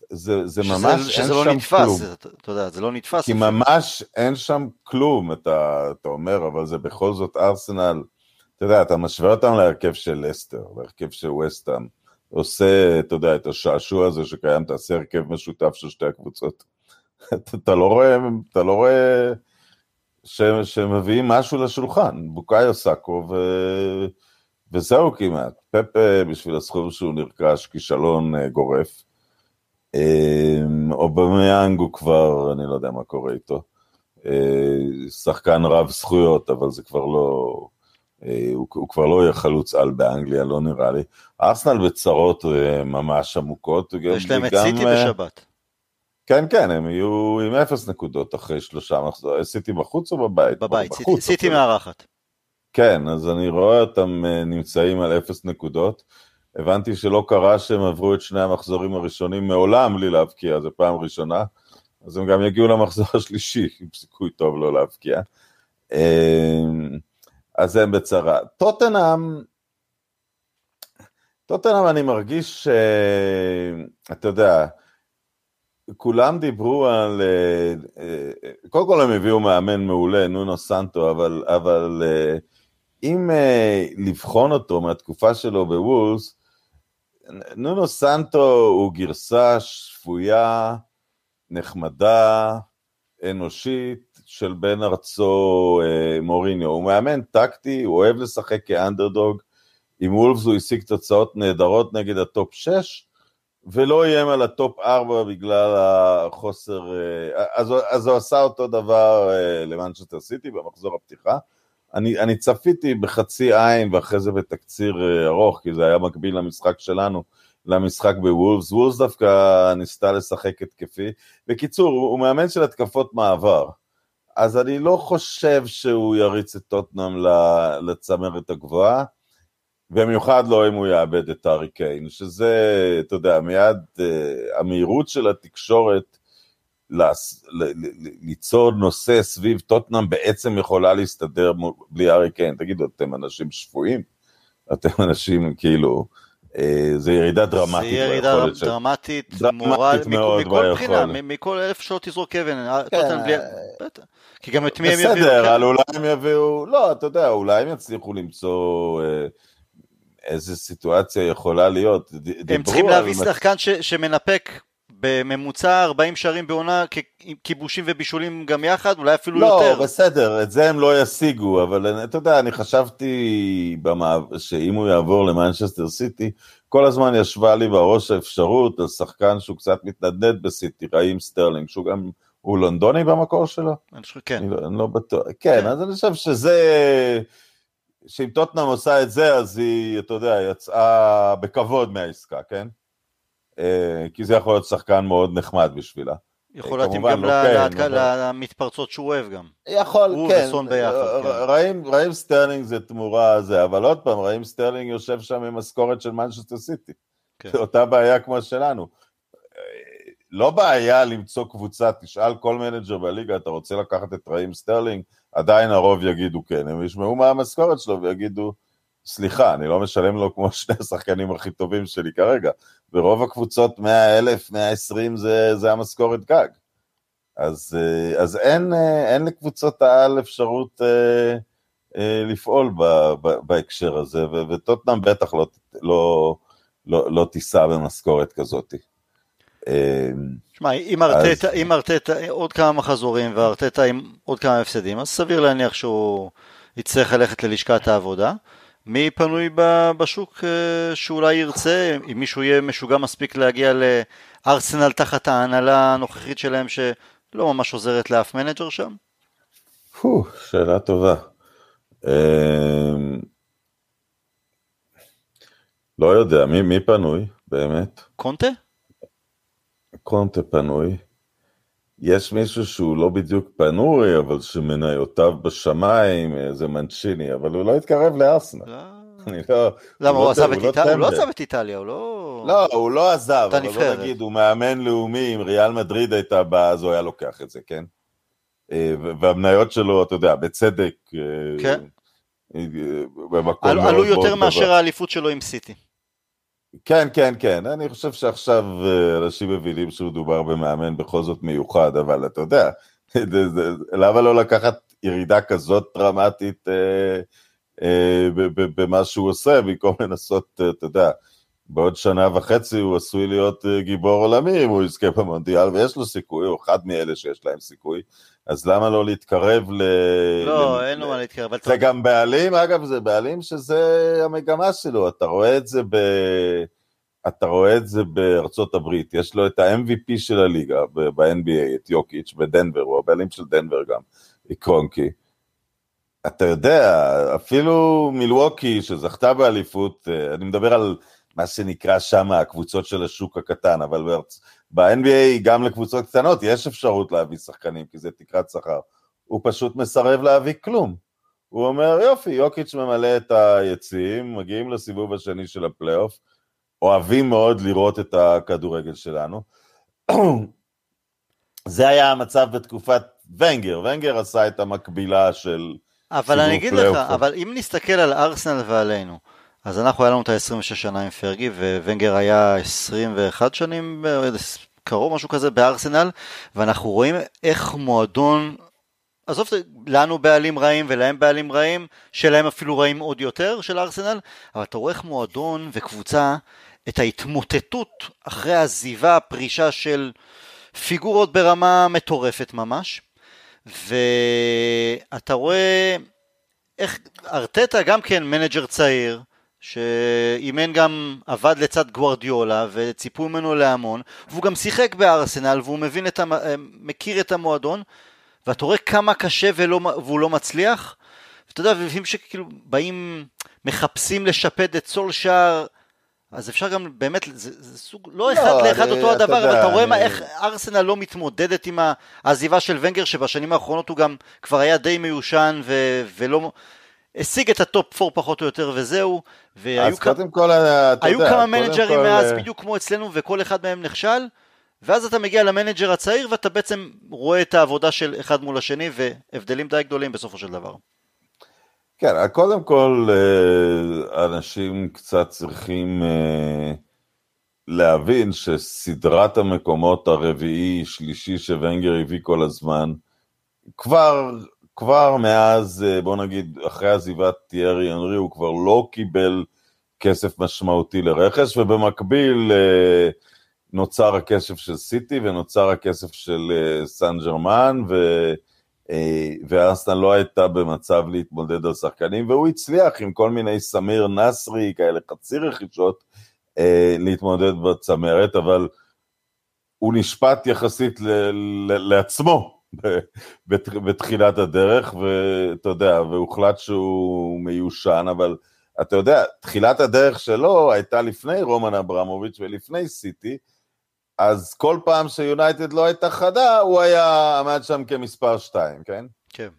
זה, זה שזה- ממש, שזה אין לא שם נתפס, כלום. אתה יודע, זה לא נתפס. כי. ממש אין שם כלום, אתה, אתה אומר, אבל זה בכל זאת ארסנל, אתה יודע, אתה משווה אותם להרכב של לסטר, להרכב של וסטאם, עושה, אתה יודע, את השעשוע הזה שקיים, תעשה הרכב משותף של שתי הקבוצות. אתה, לא רואה, אתה לא רואה ש, שמביאים משהו לשולחן, בוקאיו סאקו ו... וזהו כמעט. פפה בשביל הסכום שהוא נרכש, כישלון אה, גורף. אמ, אובמיאנג הוא כבר, אני לא יודע מה קורה איתו. אה, שחקן רב זכויות, אבל זה כבר לא... אה, הוא, הוא כבר לא יהיה חלוץ על באנגליה, לא נראה לי. ארסנל בצרות אה, ממש עמוקות. יש להם את סיטי אה, בשבת. כן, כן, הם יהיו עם אפס נקודות אחרי שלושה מחזורים. סיטי בחוץ או בבית? בבית, בחוץ, סיטי- אבל- מארחת. כן, אז אני רואה אותם נמצאים על אפס נקודות. הבנתי שלא קרה שהם עברו את שני המחזורים הראשונים מעולם בלי להבקיע, זו פעם ראשונה. אז הם גם יגיעו למחזור השלישי, עם סיכוי טוב לא להבקיע. אז הם בצרה. טוטנאם, טוטנאם אני מרגיש, ש... אתה יודע, כולם דיברו על, אה, אה, קודם כל הם הביאו מאמן מעולה, נונו סנטו, אבל, אבל אה, אם לבחון אותו מהתקופה שלו בוולבס, נונו סנטו הוא גרסה שפויה, נחמדה, אנושית, של בן ארצו אה, מוריניו. הוא מאמן טקטי, הוא אוהב לשחק כאנדרדוג. עם וולבס הוא השיג תוצאות נהדרות נגד הטופ 6, ולא איים על הטופ 4 בגלל החוסר... אה, אז, אז הוא עשה אותו דבר אה, למנצ'סטר סיטי במחזור הפתיחה. אני, אני צפיתי בחצי עין ואחרי זה בתקציר אה, ארוך, כי זה היה מקביל למשחק שלנו, למשחק בוולפס. וולפס דווקא ניסתה לשחק התקפי. בקיצור, הוא מאמן של התקפות מעבר. אז אני לא חושב שהוא יריץ את טוטנאם לצמרת הגבוהה, במיוחד לא אם הוא יאבד את הארי קיין, שזה, אתה יודע, מיד uh, המהירות של התקשורת ליצור נושא סביב טוטנאם בעצם יכולה להסתדר בלי הארי קיין. תגידו, אתם אנשים שפויים? אתם אנשים כאילו, זה ירידה דרמטית זה ירידה. דרמטית, דרמטית מורל, מכל- בחינה, מכל אלף שלא תזרוק אבן, כן, אה, בטח. כי גם את מי הם יביאו? בסדר, כן. אבל אולי הם יביאו, לא, אתה יודע, אולי הם יצליחו למצוא אה, איזה סיטואציה יכולה להיות. הם צריכים להביא שחקן ש- שמנפק בממוצע 40 שערים בעונה, כיבושים ובישולים גם יחד, אולי אפילו לא, יותר. בסדר, את זה הם לא ישיגו, אבל אתה יודע, אני חשבתי במעב... שאם הוא יעבור למנצ'סטר סיטי, כל הזמן ישבה לי בראש האפשרות על שחקן שהוא קצת מתנדנד בסיטי, רחים סטרלינג, שהוא גם, הוא לונדוני במקור שלו? אני חושב, כן. אני לא, אני לא בטוח. כן, כן. אז אני חושב שזה... שאם טוטנאם עושה את זה, אז היא, אתה יודע, יצאה בכבוד מהעסקה, כן? אה, כי זה יכול להיות שחקן מאוד נחמד בשבילה. יכול להתאים כמובן, גם לא ל- כן, אבל- למתפרצות שהוא אוהב גם. יכול, הוא כן. וסון ביחד, ר- כן. רחים, רחים סטרלינג זה תמורה זה, אבל עוד פעם, רחים סטרלינג יושב שם עם משכורת של מנצ'סטר סיטי. כן. זו אותה בעיה כמו שלנו. אה, לא בעיה למצוא קבוצה, תשאל כל מנג'ר בליגה, אתה רוצה לקחת את רחים סטרלינג? עדיין הרוב יגידו כן, הם ישמעו מה המשכורת שלו ויגידו, סליחה, אני לא משלם לו כמו שני השחקנים הכי טובים שלי כרגע. ברוב הקבוצות 100 אלף, 120 זה, זה המשכורת גג. אז, אה, אז אין, אה, אין לקבוצות העל אפשרות אה, אה, לפעול ב, ב, בהקשר הזה, ו- וטוטנאם בטח לא, לא, לא, לא תישא במשכורת כזאת. אה, שמע, אם ארטטה, אם ארטטה עוד כמה מחזורים וארטטה עם עוד כמה הפסדים, אז סביר להניח שהוא יצטרך ללכת ללשכת העבודה. מי פנוי בשוק אה, שאולי ירצה, אם מישהו יהיה משוגע מספיק להגיע לארסנל תחת ההנהלה הנוכחית שלהם שלא ממש עוזרת לאף מנג'ר שם? שאלה טובה. אה, לא יודע, מי, מי פנוי באמת? קונטה? קונטה פנוי. יש מישהו שהוא לא בדיוק פנוי, אבל שמניותיו בשמיים, אה, זה מנצ'יני, אבל הוא לא התקרב לארסנל. לא. אני לא... למה, הוא לא- עזב את לא איטליה? הוא לא טמבל. עזב את איטליה, הוא לא... לא, הוא לא עזב, אבל בוא נבחרת. נגיד, הוא מאמן לאומי, אם ריאל מדריד הייתה באה, אז הוא היה לוקח את זה, כן? אה, והמניות שלו, אתה יודע, בצדק, אה, כן. במקום עלו מאוד עלו מאוד יותר גבוה. מאשר האליפות שלו עם סיטי. כן, כן, כן, אני חושב שעכשיו אה, אנשים מבינים שמדובר במאמן בכל זאת מיוחד, אבל אתה יודע, למה לא לקחת ירידה כזאת דרמטית אה, אה, במה שהוא עושה, במקום לנסות, אתה יודע, בעוד שנה וחצי הוא עשוי להיות גיבור עולמי אם הוא יזכה במונדיאל, ויש לו סיכוי, הוא אחד מאלה שיש להם סיכוי, אז למה לא להתקרב ל... לא, ל... אין לו מה להתקרב. זה גם בעלים, אגב, זה בעלים שזה המגמה שלו, אתה רואה את זה ב... אתה רואה את זה בארצות הברית, יש לו את ה-MVP של הליגה ב-NBA, את יוקיץ' בדנבר, הוא הבעלים של דנבר גם, קרונקי. אתה יודע, אפילו מילווקי שזכתה באליפות, אה, אני מדבר על מה שנקרא שם הקבוצות של השוק הקטן, אבל ב-NBA גם לקבוצות קטנות יש אפשרות להביא שחקנים, כי זה תקרת שכר. הוא פשוט מסרב להביא כלום. הוא אומר, יופי, יוקיץ' ממלא את היציעים, מגיעים לסיבוב השני של הפלייאוף, אוהבים מאוד לראות את הכדורגל שלנו. זה היה המצב בתקופת ונגר, ונגר עשה את המקבילה של... אבל אני אגיד לך, אבל אם נסתכל על ארסנל ועלינו, אז אנחנו היה לנו את ה-26 שנה עם פרגי, וונגר היה 21 שנים, קרוב משהו כזה בארסנל, ואנחנו רואים איך מועדון, עזוב, לנו בעלים רעים ולהם בעלים רעים, שלהם אפילו רעים עוד יותר, של ארסנל, אבל אתה רואה איך מועדון וקבוצה, את ההתמוטטות אחרי העזיבה, הפרישה של פיגורות ברמה מטורפת ממש, ואתה רואה איך ארטטה גם כן מנג'ר צעיר, שאימן גם עבד לצד גוורדיולה וציפו ממנו להמון והוא גם שיחק בארסנל והוא מבין את המ... מכיר את המועדון ואתה רואה כמה קשה ולא... והוא לא מצליח. ואתה יודע, לפעמים שכאילו באים מחפשים לשפד את סולשאר אז אפשר גם באמת, זה, זה סוג, לא, לא אחד לאחד אותו הדבר, אבל אתה רואה אני... מה, איך ארסנל לא מתמודדת עם העזיבה של ונגר, שבשנים האחרונות הוא גם כבר היה די מיושן ו, ולא, השיג את הטופ 4 פחות או יותר וזהו, והיו כ... כל, היו יודע, כמה מנג'רים. מאז אה, בדיוק כמו אצלנו וכל אחד מהם נכשל, ואז אתה מגיע למנג'ר הצעיר ואתה בעצם רואה את העבודה של אחד מול השני והבדלים די גדולים בסופו של דבר. כן, קודם כל אה, אנשים קצת צריכים אה, להבין שסדרת המקומות הרביעי, שלישי שוונגר הביא כל הזמן, כבר, כבר מאז, אה, בוא נגיד, אחרי עזיבת טיירי אנרי, הוא כבר לא קיבל כסף משמעותי לרכש, ובמקביל נוצר הכסף של סיטי ונוצר הכסף של סן ג'רמן, ו... אה, וארסנל לא הייתה במצב להתמודד על שחקנים, והוא הצליח עם כל מיני סמיר נסרי, כאלה חצי רכישות, אה, להתמודד בצמרת, אבל הוא נשפט יחסית ל- לעצמו בתחילת הדרך, ואתה יודע, והוחלט שהוא מיושן, אבל אתה יודע, תחילת הדרך שלו הייתה לפני רומן אברמוביץ' ולפני סיטי, אז כל פעם שיונייטד לא הייתה חדה, הוא היה עמד שם כמספר 2, כן? כן.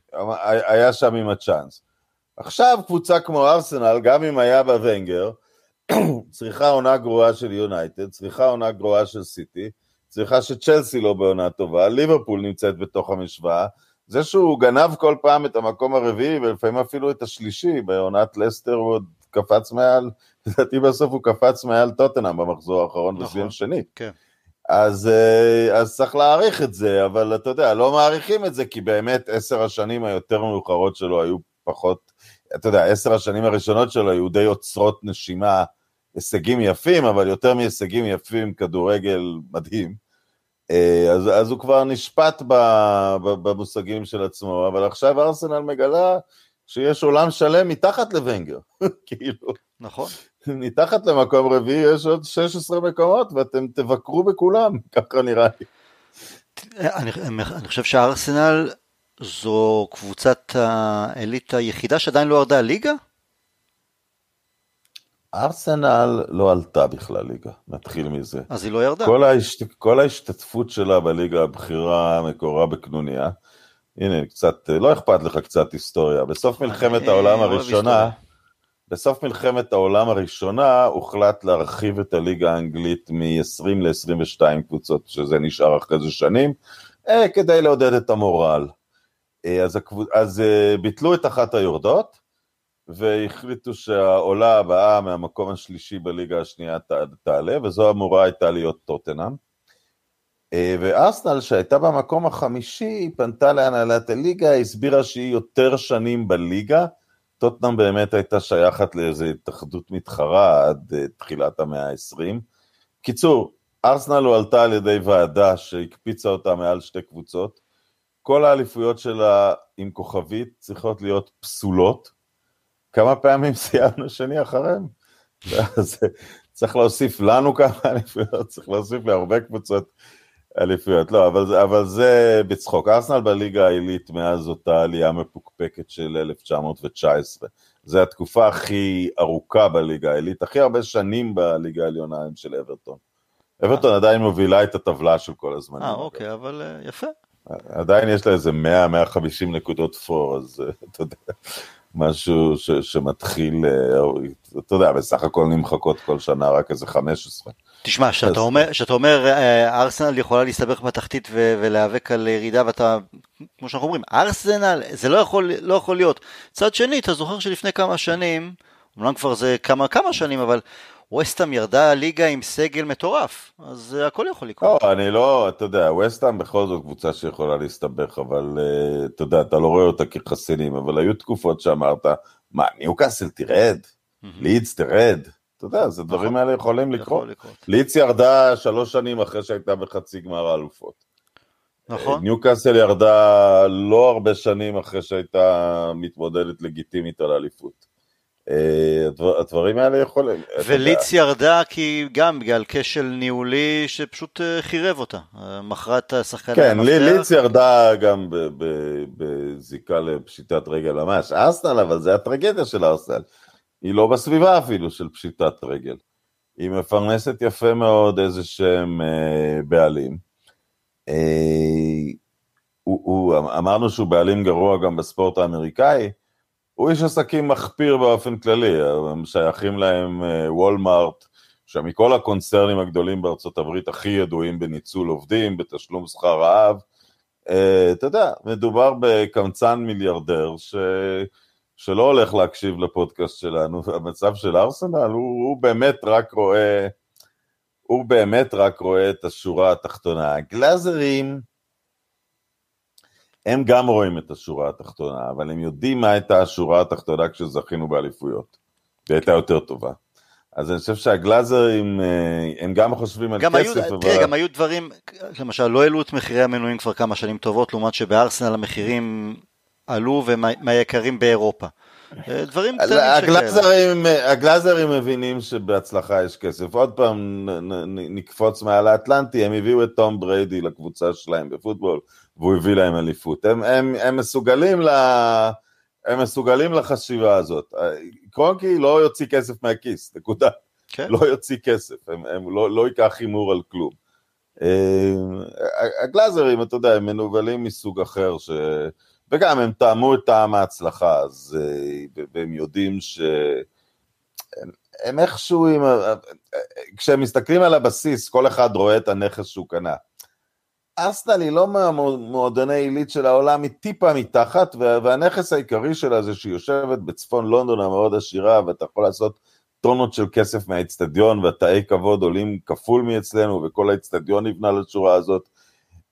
היה שם עם הצ'אנס. עכשיו קבוצה כמו ארסנל, גם אם היה בה ונגר, צריכה עונה גרועה של יונייטד, צריכה עונה גרועה של סיטי, צריכה שצ'לסי לא בעונה טובה, ליברפול נמצאת בתוך המשוואה, זה שהוא גנב כל פעם את המקום הרביעי ולפעמים אפילו את השלישי, בעונת לסטר הוא עוד קפץ מעל, לדעתי בסוף הוא קפץ מעל טוטנאם במחזור האחרון נכון, וסיים שני. כן. אז, אה, אז צריך להעריך את זה, אבל אתה יודע, לא מעריכים את זה, כי באמת עשר השנים היותר מאוחרות שלו היו פחות, אתה יודע, עשר השנים הראשונות שלו היו די עוצרות נשימה, הישגים יפים, אבל יותר מהישגים יפים, כדורגל מדהים. אה, אז, אז הוא כבר נשפט במושגים של עצמו, אבל עכשיו ארסנל מגלה שיש עולם שלם מתחת לוונגר, כאילו. נכון. מתחת למקום רביעי יש עוד 16 מקומות ואתם תבקרו בכולם, ככה נראה לי. אני, אני חושב שהארסנל זו קבוצת העילית היחידה שעדיין לא ירדה ליגה? ארסנל לא עלתה בכלל ליגה, נתחיל מזה. אז היא לא ירדה. כל, ההשת... כל ההשתתפות שלה בליגה הבכירה מקורה בקנוניה. הנה, קצת, לא אכפת לך קצת היסטוריה. בסוף מלחמת העולם הראשונה, בסוף מלחמת העולם הראשונה הוחלט להרחיב את הליגה האנגלית מ-20 ל-22 קבוצות, שזה נשאר אחרי זה שנים, אה, כדי לעודד את המורל. אה, אז. אז אה, ביטלו את אחת היורדות, והחליטו שהעולה הבאה מהמקום השלישי בליגה השנייה תעלה, וזו אמורה הייתה להיות טוטנאם. אה, וארסנל שהייתה במקום החמישי, פנתה להנהלת הליגה, הסבירה שהיא יותר שנים בליגה. טוטנאם באמת הייתה שייכת לאיזו התאחדות מתחרה עד uh, תחילת המאה ה-20. קיצור, ארסנל הועלתה על ידי ועדה שהקפיצה אותה מעל שתי קבוצות. כל האליפויות שלה עם כוכבית צריכות להיות פסולות. כמה פעמים סיימנו שני אחריהם? אז צריך להוסיף לנו כמה אליפויות, צריך להוסיף להרבה קבוצות אליפויות, לא, אבל, אבל זה בצחוק. ארסנל בליגה העילית מאז אותה עלייה מפוקפקת של 1919. זו התקופה הכי ארוכה בליגה העילית, הכי הרבה שנים בליגה העליונה הם של אברטון. אברטון עדיין מובילה את הטבלה של כל הזמנים. אה, אוקיי, אבל uh, יפה. עדיין יש לה איזה 100-150 נקודות פור, אז uh, אתה יודע, משהו ש, שמתחיל, uh, אתה יודע, בסך הכל נמחקות כל שנה רק איזה 15. תשמע, כשאתה אומר, שאתה אומר אה, ארסנל יכולה להסתבך בתחתית ו- ולהיאבק על ירידה ואתה, כמו שאנחנו אומרים, ארסנל, זה לא יכול, לא יכול להיות. צד שני, אתה זוכר שלפני כמה שנים, אמנם כבר זה כמה כמה שנים, אבל ווסטאם ירדה ליגה עם סגל מטורף, אז uh, הכל יכול לקרות. לא, אני לא, אתה יודע, ווסטאם בכל זאת קבוצה שיכולה להסתבך, אבל uh, אתה יודע, אתה לא רואה אותה כחסינים, אבל היו תקופות שאמרת, מה, ניוקאסל תרד? לידס תרד? אתה יודע, זה דברים נכון. האלה יכולים לקרות. ליץ ירדה שלוש שנים אחרי שהייתה בחצי גמר האלופות. נכון. ניוקאסל ירדה לא הרבה שנים אחרי שהייתה מתמודדת לגיטימית על האליפות. אה, הדברים האלה יכולים. וליץ ירדה כי גם בגלל כשל ניהולי שפשוט אה, חירב אותה, מכרה את השחקנים. כן, ליץ ירדה גם בזיקה לפשיטת רגל ממש. ארסנל, אבל זה הטרגדיה של ארסנל. היא לא בסביבה אפילו של פשיטת רגל. היא מפרנסת יפה מאוד איזה שהם אה, בעלים. אה, הוא, הוא, אמרנו שהוא בעלים גרוע גם בספורט האמריקאי, הוא איש עסקים מחפיר באופן כללי, הם שייכים להם אה, וולמארט, שמכל הקונצרנים הגדולים בארצות הברית הכי ידועים בניצול עובדים, בתשלום שכר רעב. אה, אתה יודע, מדובר בקמצן מיליארדר ש... שלא הולך להקשיב לפודקאסט שלנו, המצב של ארסנל, הוא, הוא באמת רק רואה, הוא באמת רק רואה את השורה התחתונה. הגלאזרים, הם גם רואים את השורה התחתונה, אבל הם יודעים מה הייתה השורה התחתונה כשזכינו באליפויות. היא הייתה יותר טובה. אז אני חושב שהגלאזרים, אה, הם גם חושבים על גם כסף, היו, אבל... תראה, גם היו דברים, למשל, לא העלו את מחירי המנויים כבר כמה שנים טובות, לעומת שבארסנל המחירים עלו ומהיקרים באירופה. אה, דברים קטנים שכאלה. הגלאזרים מבינים שבהצלחה יש כסף. עוד פעם נקפוץ מעל האטלנטי, הם הביאו את תום בריידי לקבוצה שלהם בפוטבול, והוא הביא להם אליפות. הם, הם, הם, מסוגלים, ל, הם מסוגלים לחשיבה הזאת. קרונקי לא יוציא כסף מהכיס, נקודה. כן. לא יוציא כסף, הם, הם לא, לא ייקח הימור על כלום. אה, הגלאזרים, אתה יודע, הם מנוולים מסוג אחר, ש... וגם הם טעמו את טעם ההצלחה, אז, אה, והם יודעים ש... הם איכשהו, עם, כשהם מסתכלים על הבסיס, כל אחד רואה את הנכס שהוא קנה. אסטל היא לא מהמועדוני עילית של העולם, היא טיפה מתחת, והנכס העיקרי שלה זה שהיא יושבת בצפון לונדון המאוד עשירה, ואתה יכול לעשות טונות של כסף מהאיצטדיון, והתאי כבוד עולים כפול מאצלנו, וכל האיצטדיון נבנה לשורה הזאת.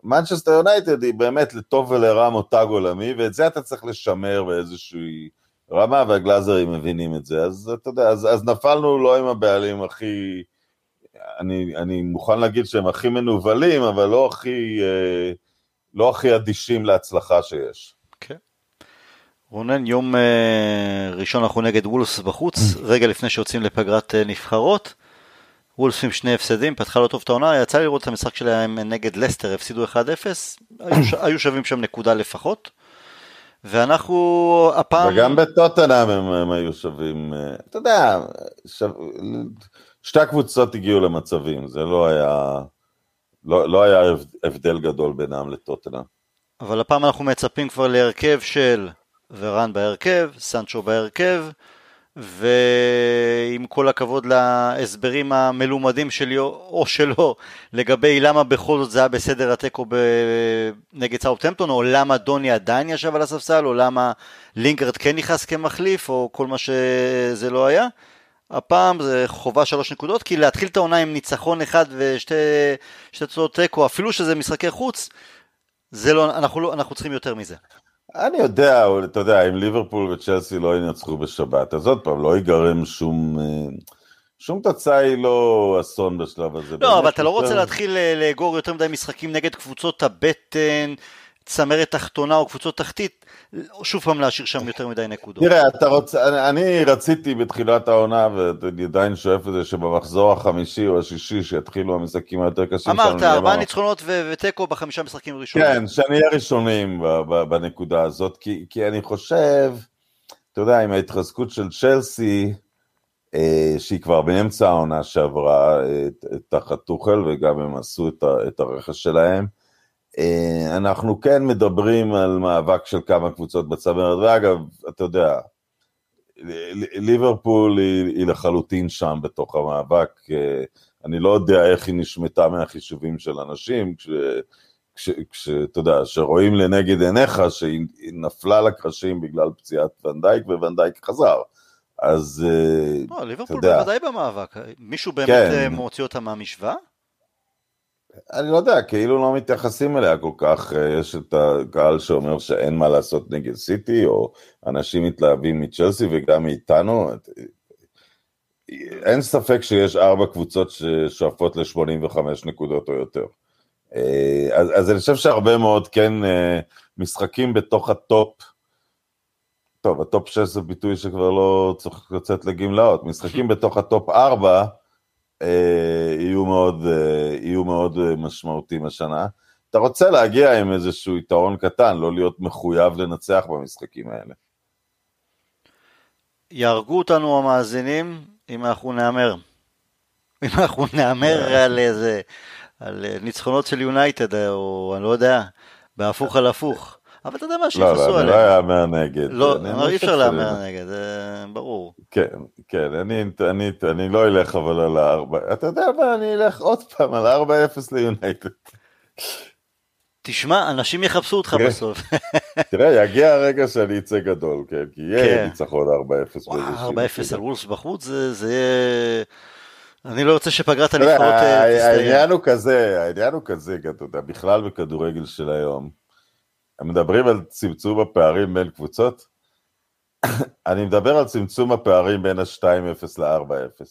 מנצ'סטר יונייטד היא באמת לטוב ולרע מותג עולמי, ואת זה אתה צריך לשמר באיזושהי רמה, והגלאזרים מבינים את זה. אז אתה יודע, אז, אז נפלנו לא עם הבעלים הכי, אני, אני מוכן להגיד שהם הכי מנוולים, אבל לא הכי, אה, לא הכי אדישים להצלחה שיש. כן. רונן, יום אה, ראשון אנחנו נגד וולס בחוץ, רגע לפני שיוצאים לפגרת אה, נבחרות. וולף עם שני הפסדים, פתחה לא טוב את העונה, יצא לראות את המשחק שלהם נגד לסטר, הפסידו 1-0, היו, היו שווים שם נקודה לפחות. ואנחנו הפעם... וגם בטוטנאם הם, הם היו שווים, אתה יודע, שו... שתי הקבוצות הגיעו למצבים, זה לא היה, לא, לא היה הבדל גדול בינם לטוטנאם. אבל הפעם אנחנו מצפים כבר להרכב של ורן בהרכב, סנצ'ו בהרכב, ועם כל הכבוד להסברים המלומדים שלי או שלו לגבי למה בכל זאת זה היה בסדר התיקו נגד סאופטמפטון, או למה דוני עדיין ישב על הספסל, או למה לינקרד כן נכנס כמחליף, או כל מה שזה לא היה. הפעם זה חובה שלוש נקודות, כי להתחיל את העונה עם ניצחון אחד ושתי תוצאות תיקו, אפילו שזה משחקי חוץ, זה לא, אנחנו, לא, אנחנו צריכים יותר מזה. אני יודע, אתה יודע, אם ליברפול וצ'לסי לא ינצחו בשבת, אז עוד פעם, לא ייגרם שום... אה, שום תוצאה היא לא אסון בשלב הזה. לא, אבל אתה לא רוצה להתחיל אה, לאגור יותר מדי משחקים נגד קבוצות הבטן, צמרת תחתונה או קבוצות תחתית, שוב פעם להשאיר שם יותר מדי נקודות. תראה, אתה רוצה, אני, אני רציתי בתחילת העונה, ואני עדיין שואף את זה, שבמחזור החמישי או השישי, שיתחילו המשחקים היותר קשים שלנו. אמרת, ארבעה ניצחונות ותיקו בחמישה משחקים ראשונים. כן, שנהיה ראשונים בנקודה הזאת, כי, כי אני חושב, אתה יודע, עם ההתחזקות של צ'לסי, אה, שהיא כבר באמצע העונה שעברה אה, תחת טוחל, וגם הם עשו את הרכש שלהם, אנחנו כן מדברים על מאבק של כמה קבוצות בצמרת, ואגב, אתה יודע, ליברפול היא, היא לחלוטין שם בתוך המאבק, אה, אני לא יודע איך היא נשמטה מהחישובים של אנשים, כשאתה יודע, שרואים לנגד עיניך שהיא נפלה לקרשים בגלל פציעת ונדייק וונדייק חזר. אז אה, לא, ליברפול בוודאי במאבק, מישהו באמת כן. מוציא אותה מהמשוואה? אני לא יודע, כאילו לא מתייחסים אליה כל כך, אה, יש את הקהל שאומר שאין מה לעשות נגד סיטי, או אנשים מתלהבים מצ'לסי וגם מאיתנו. אין ספק שיש ארבע קבוצות ששואפות ל-85 נקודות או יותר. אה, אז, אז אני חושב שהרבה מאוד כן אה, משחקים בתוך הטופ, טוב, הטופ 6 זה ביטוי שכבר לא צריך לצאת לגמלאות, משחקים בתוך הטופ 4, אה, יהיו מאוד, אה, יהיו מאוד אה, משמעותיים השנה. אתה רוצה להגיע עם איזשהו יתרון קטן, לא להיות מחויב לנצח במשחקים האלה. יהרגו אותנו המאזינים אם אנחנו נהמר. אם אנחנו נהמר על איזה, על ניצחונות של יונייטד, או אני לא יודע, בהפוך על הפוך. אבל אתה יודע מה, שיפסו עליהם. לא, לא, אני לא אאמר נגד. לא, אי אפשר להמר נגד, זה ברור. כן, כן, אני, אני, אני לא אלך אבל על הארבע, אתה יודע מה, אני אלך עוד פעם על הארבע אפס ליונייטד. תשמע, אנשים יחפשו אותך בסוף. תראה, יגיע הרגע שאני אצא גדול, כן, כי יהיה כן. ניצחון 4-0 4-0 על וולס בחוץ, זה יהיה... אני לא רוצה שפגרת הנבחרות אה, תסתיים. העניין הוא כזה, העניין הוא כזה, אתה יודע, בכלל בכדורגל של היום. מדברים על צמצום הפערים בין קבוצות? אני מדבר על צמצום הפערים בין ה-2-0 ל-4-0.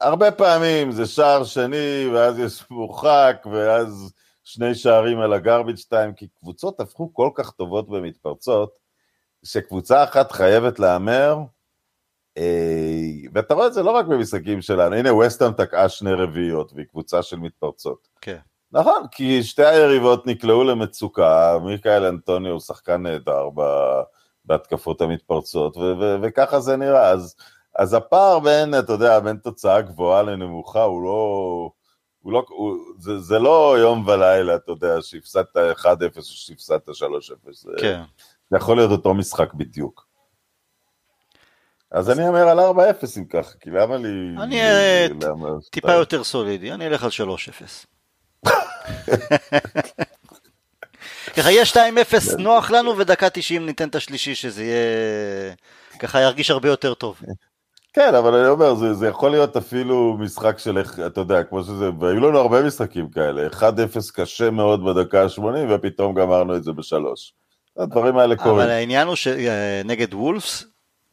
הרבה פעמים זה שער שני, ואז יש מורחק, ואז שני שערים על הגרביץ' 2, כי קבוצות הפכו כל כך טובות ומתפרצות, שקבוצה אחת חייבת להמר, אה, ואתה רואה את זה לא רק במשחקים שלנו, הנה וסטון תקעה שני רביעיות, והיא קבוצה של מתפרצות. כן. נכון, כי שתי היריבות נקלעו למצוקה, מיכאל אנטוני הוא שחקן נהדר בהתקפות המתפרצות, וככה זה נראה. אז, אז הפער בין, אתה יודע, בין תוצאה גבוהה לנמוכה הוא לא... הוא לא, הוא, זה, זה לא יום ולילה, אתה יודע, שהפסדת 1-0 או שהפסדת 3-0. כן. זה יכול להיות אותו משחק בדיוק. אז אני אומר על 4-0 אם ככה, כי למה לי... אני אה, טיפה יותר סולידי, אני אלך על 3-0. ככה יהיה 2-0 נוח לנו ודקה 90 ניתן את השלישי שזה יהיה ככה ירגיש הרבה יותר טוב. כן, אבל אני אומר, זה, זה יכול להיות אפילו משחק של איך, אתה יודע, כמו שזה, והיו לנו הרבה משחקים כאלה, 1-0 קשה מאוד בדקה ה-80 ופתאום גמרנו את זה בשלוש. הדברים האלה קורים. אבל העניין הוא שנגד וולפס,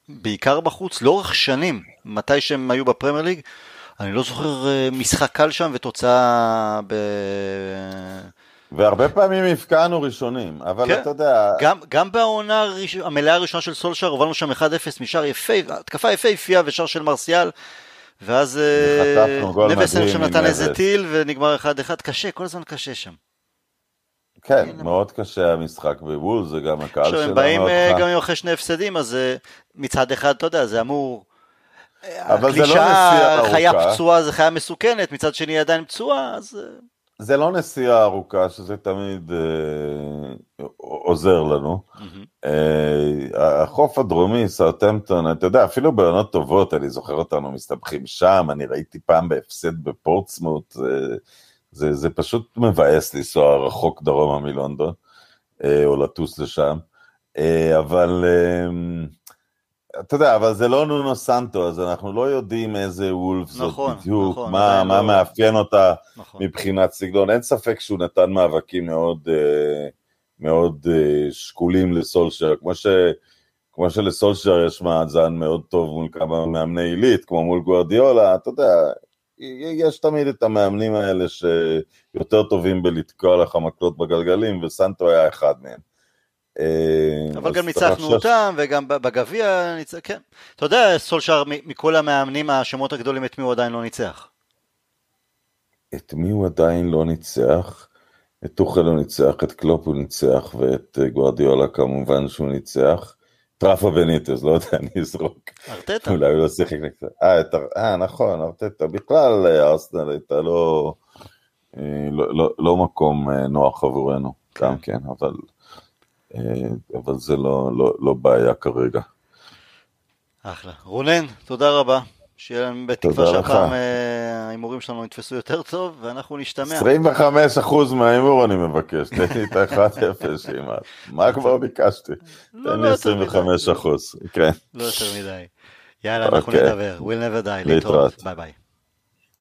בעיקר בחוץ, לאורך שנים, מתי שהם היו בפרמייר ליג, אני לא זוכר אה, משחק קל שם ותוצאה ב... והרבה פעמים הפקענו ראשונים, אבל כן. אתה יודע... גם, גם בעונה הראש... המלאה הראשונה של סולשר הובלנו שם 1-0 משער יפה, התקפה יפהפייה ושער של מרסיאל, ואז אה, נבסן שם נתן איזה טיל ונגמר 1-1, קשה, כל הזמן קשה שם. כן, מאוד קשה המשחק בוול, זה גם הקהל שלנו. עכשיו הם באים אה, גם אחרי שני הפסדים, אז מצד אחד, אתה יודע, זה אמור אבל זה לא נסיעה ארוכה. חיה פצועה זה חיה מסוכנת, מצד שני היא עדיין פצועה, אז... אה, זה לא נסיעה ארוכה, שזה תמיד אה, עוזר לנו. Mm-hmm. אה, החוף הדרומי, סאוטמפטון, אתה יודע, אפילו בעונות טובות, אני זוכר אותנו מסתבכים שם, אני ראיתי פעם בהפסד בפורטסמוט, זה, זה, זה פשוט מבאס לנסוע רחוק דרומה מלונדון, אה, או לטוס לשם. אה, אבל... אה, אתה יודע, אבל זה לא נונו סנטו, אז אנחנו לא יודעים איזה וולף זאת נכון, בדיוק, נכון, מה, עדיין מה לא- מאפיין אותה נכון. מבחינת סגנון. אין ספק שהוא נתן מאבקים מאוד, אה, מאוד אה, שקולים לסולשר, כמו, ש, כמו שלסולשר יש מאזן מאוד טוב מול כמה מאמני עילית, כמו מול גוארדיולה, אתה יודע, יש תמיד את המאמנים האלה שיותר טובים בלתקוע לך מקלות בגלגלים, וסנטו היה אחד מהם. אה, אבל גם ניצחנו אותם, וגם בגביע, כן. אתה יודע, סולשאר, מכל המאמנים, השמות הגדולים, את מי הוא עדיין לא ניצח? את מי הוא עדיין לא ניצח? את טוחל הוא ניצח, את קלופ הוא ניצח, ואת אה, גוארדיולה כמובן שהוא ניצח. טראפה בניטז, לא יודע, אני אזרוק. ארטטה. אולי הוא לא שיחק נגד... אה, אה, נכון, ארטטה. בכלל, ארסנל הייתה לא, לא, לא, לא מקום נוח עבורנו, גם כן, אבל, אבל זה לא, לא, לא בעיה כרגע. אחלה. רונן, תודה רבה. שיהיה לנו בתקווה. שהפעם אה, ההימורים שלנו יתפסו יותר טוב, ואנחנו נשתמע. 25% מההימור אני מבקש, תן לי את ה-1-0 כמעט. מה כבר ביקשתי? לא, תן לא לי יותר מדי. 25%, כן. לא יותר מדי. יאללה, אנחנו אוקיי. נדבר. We'll never die. להתראות. ביי ביי.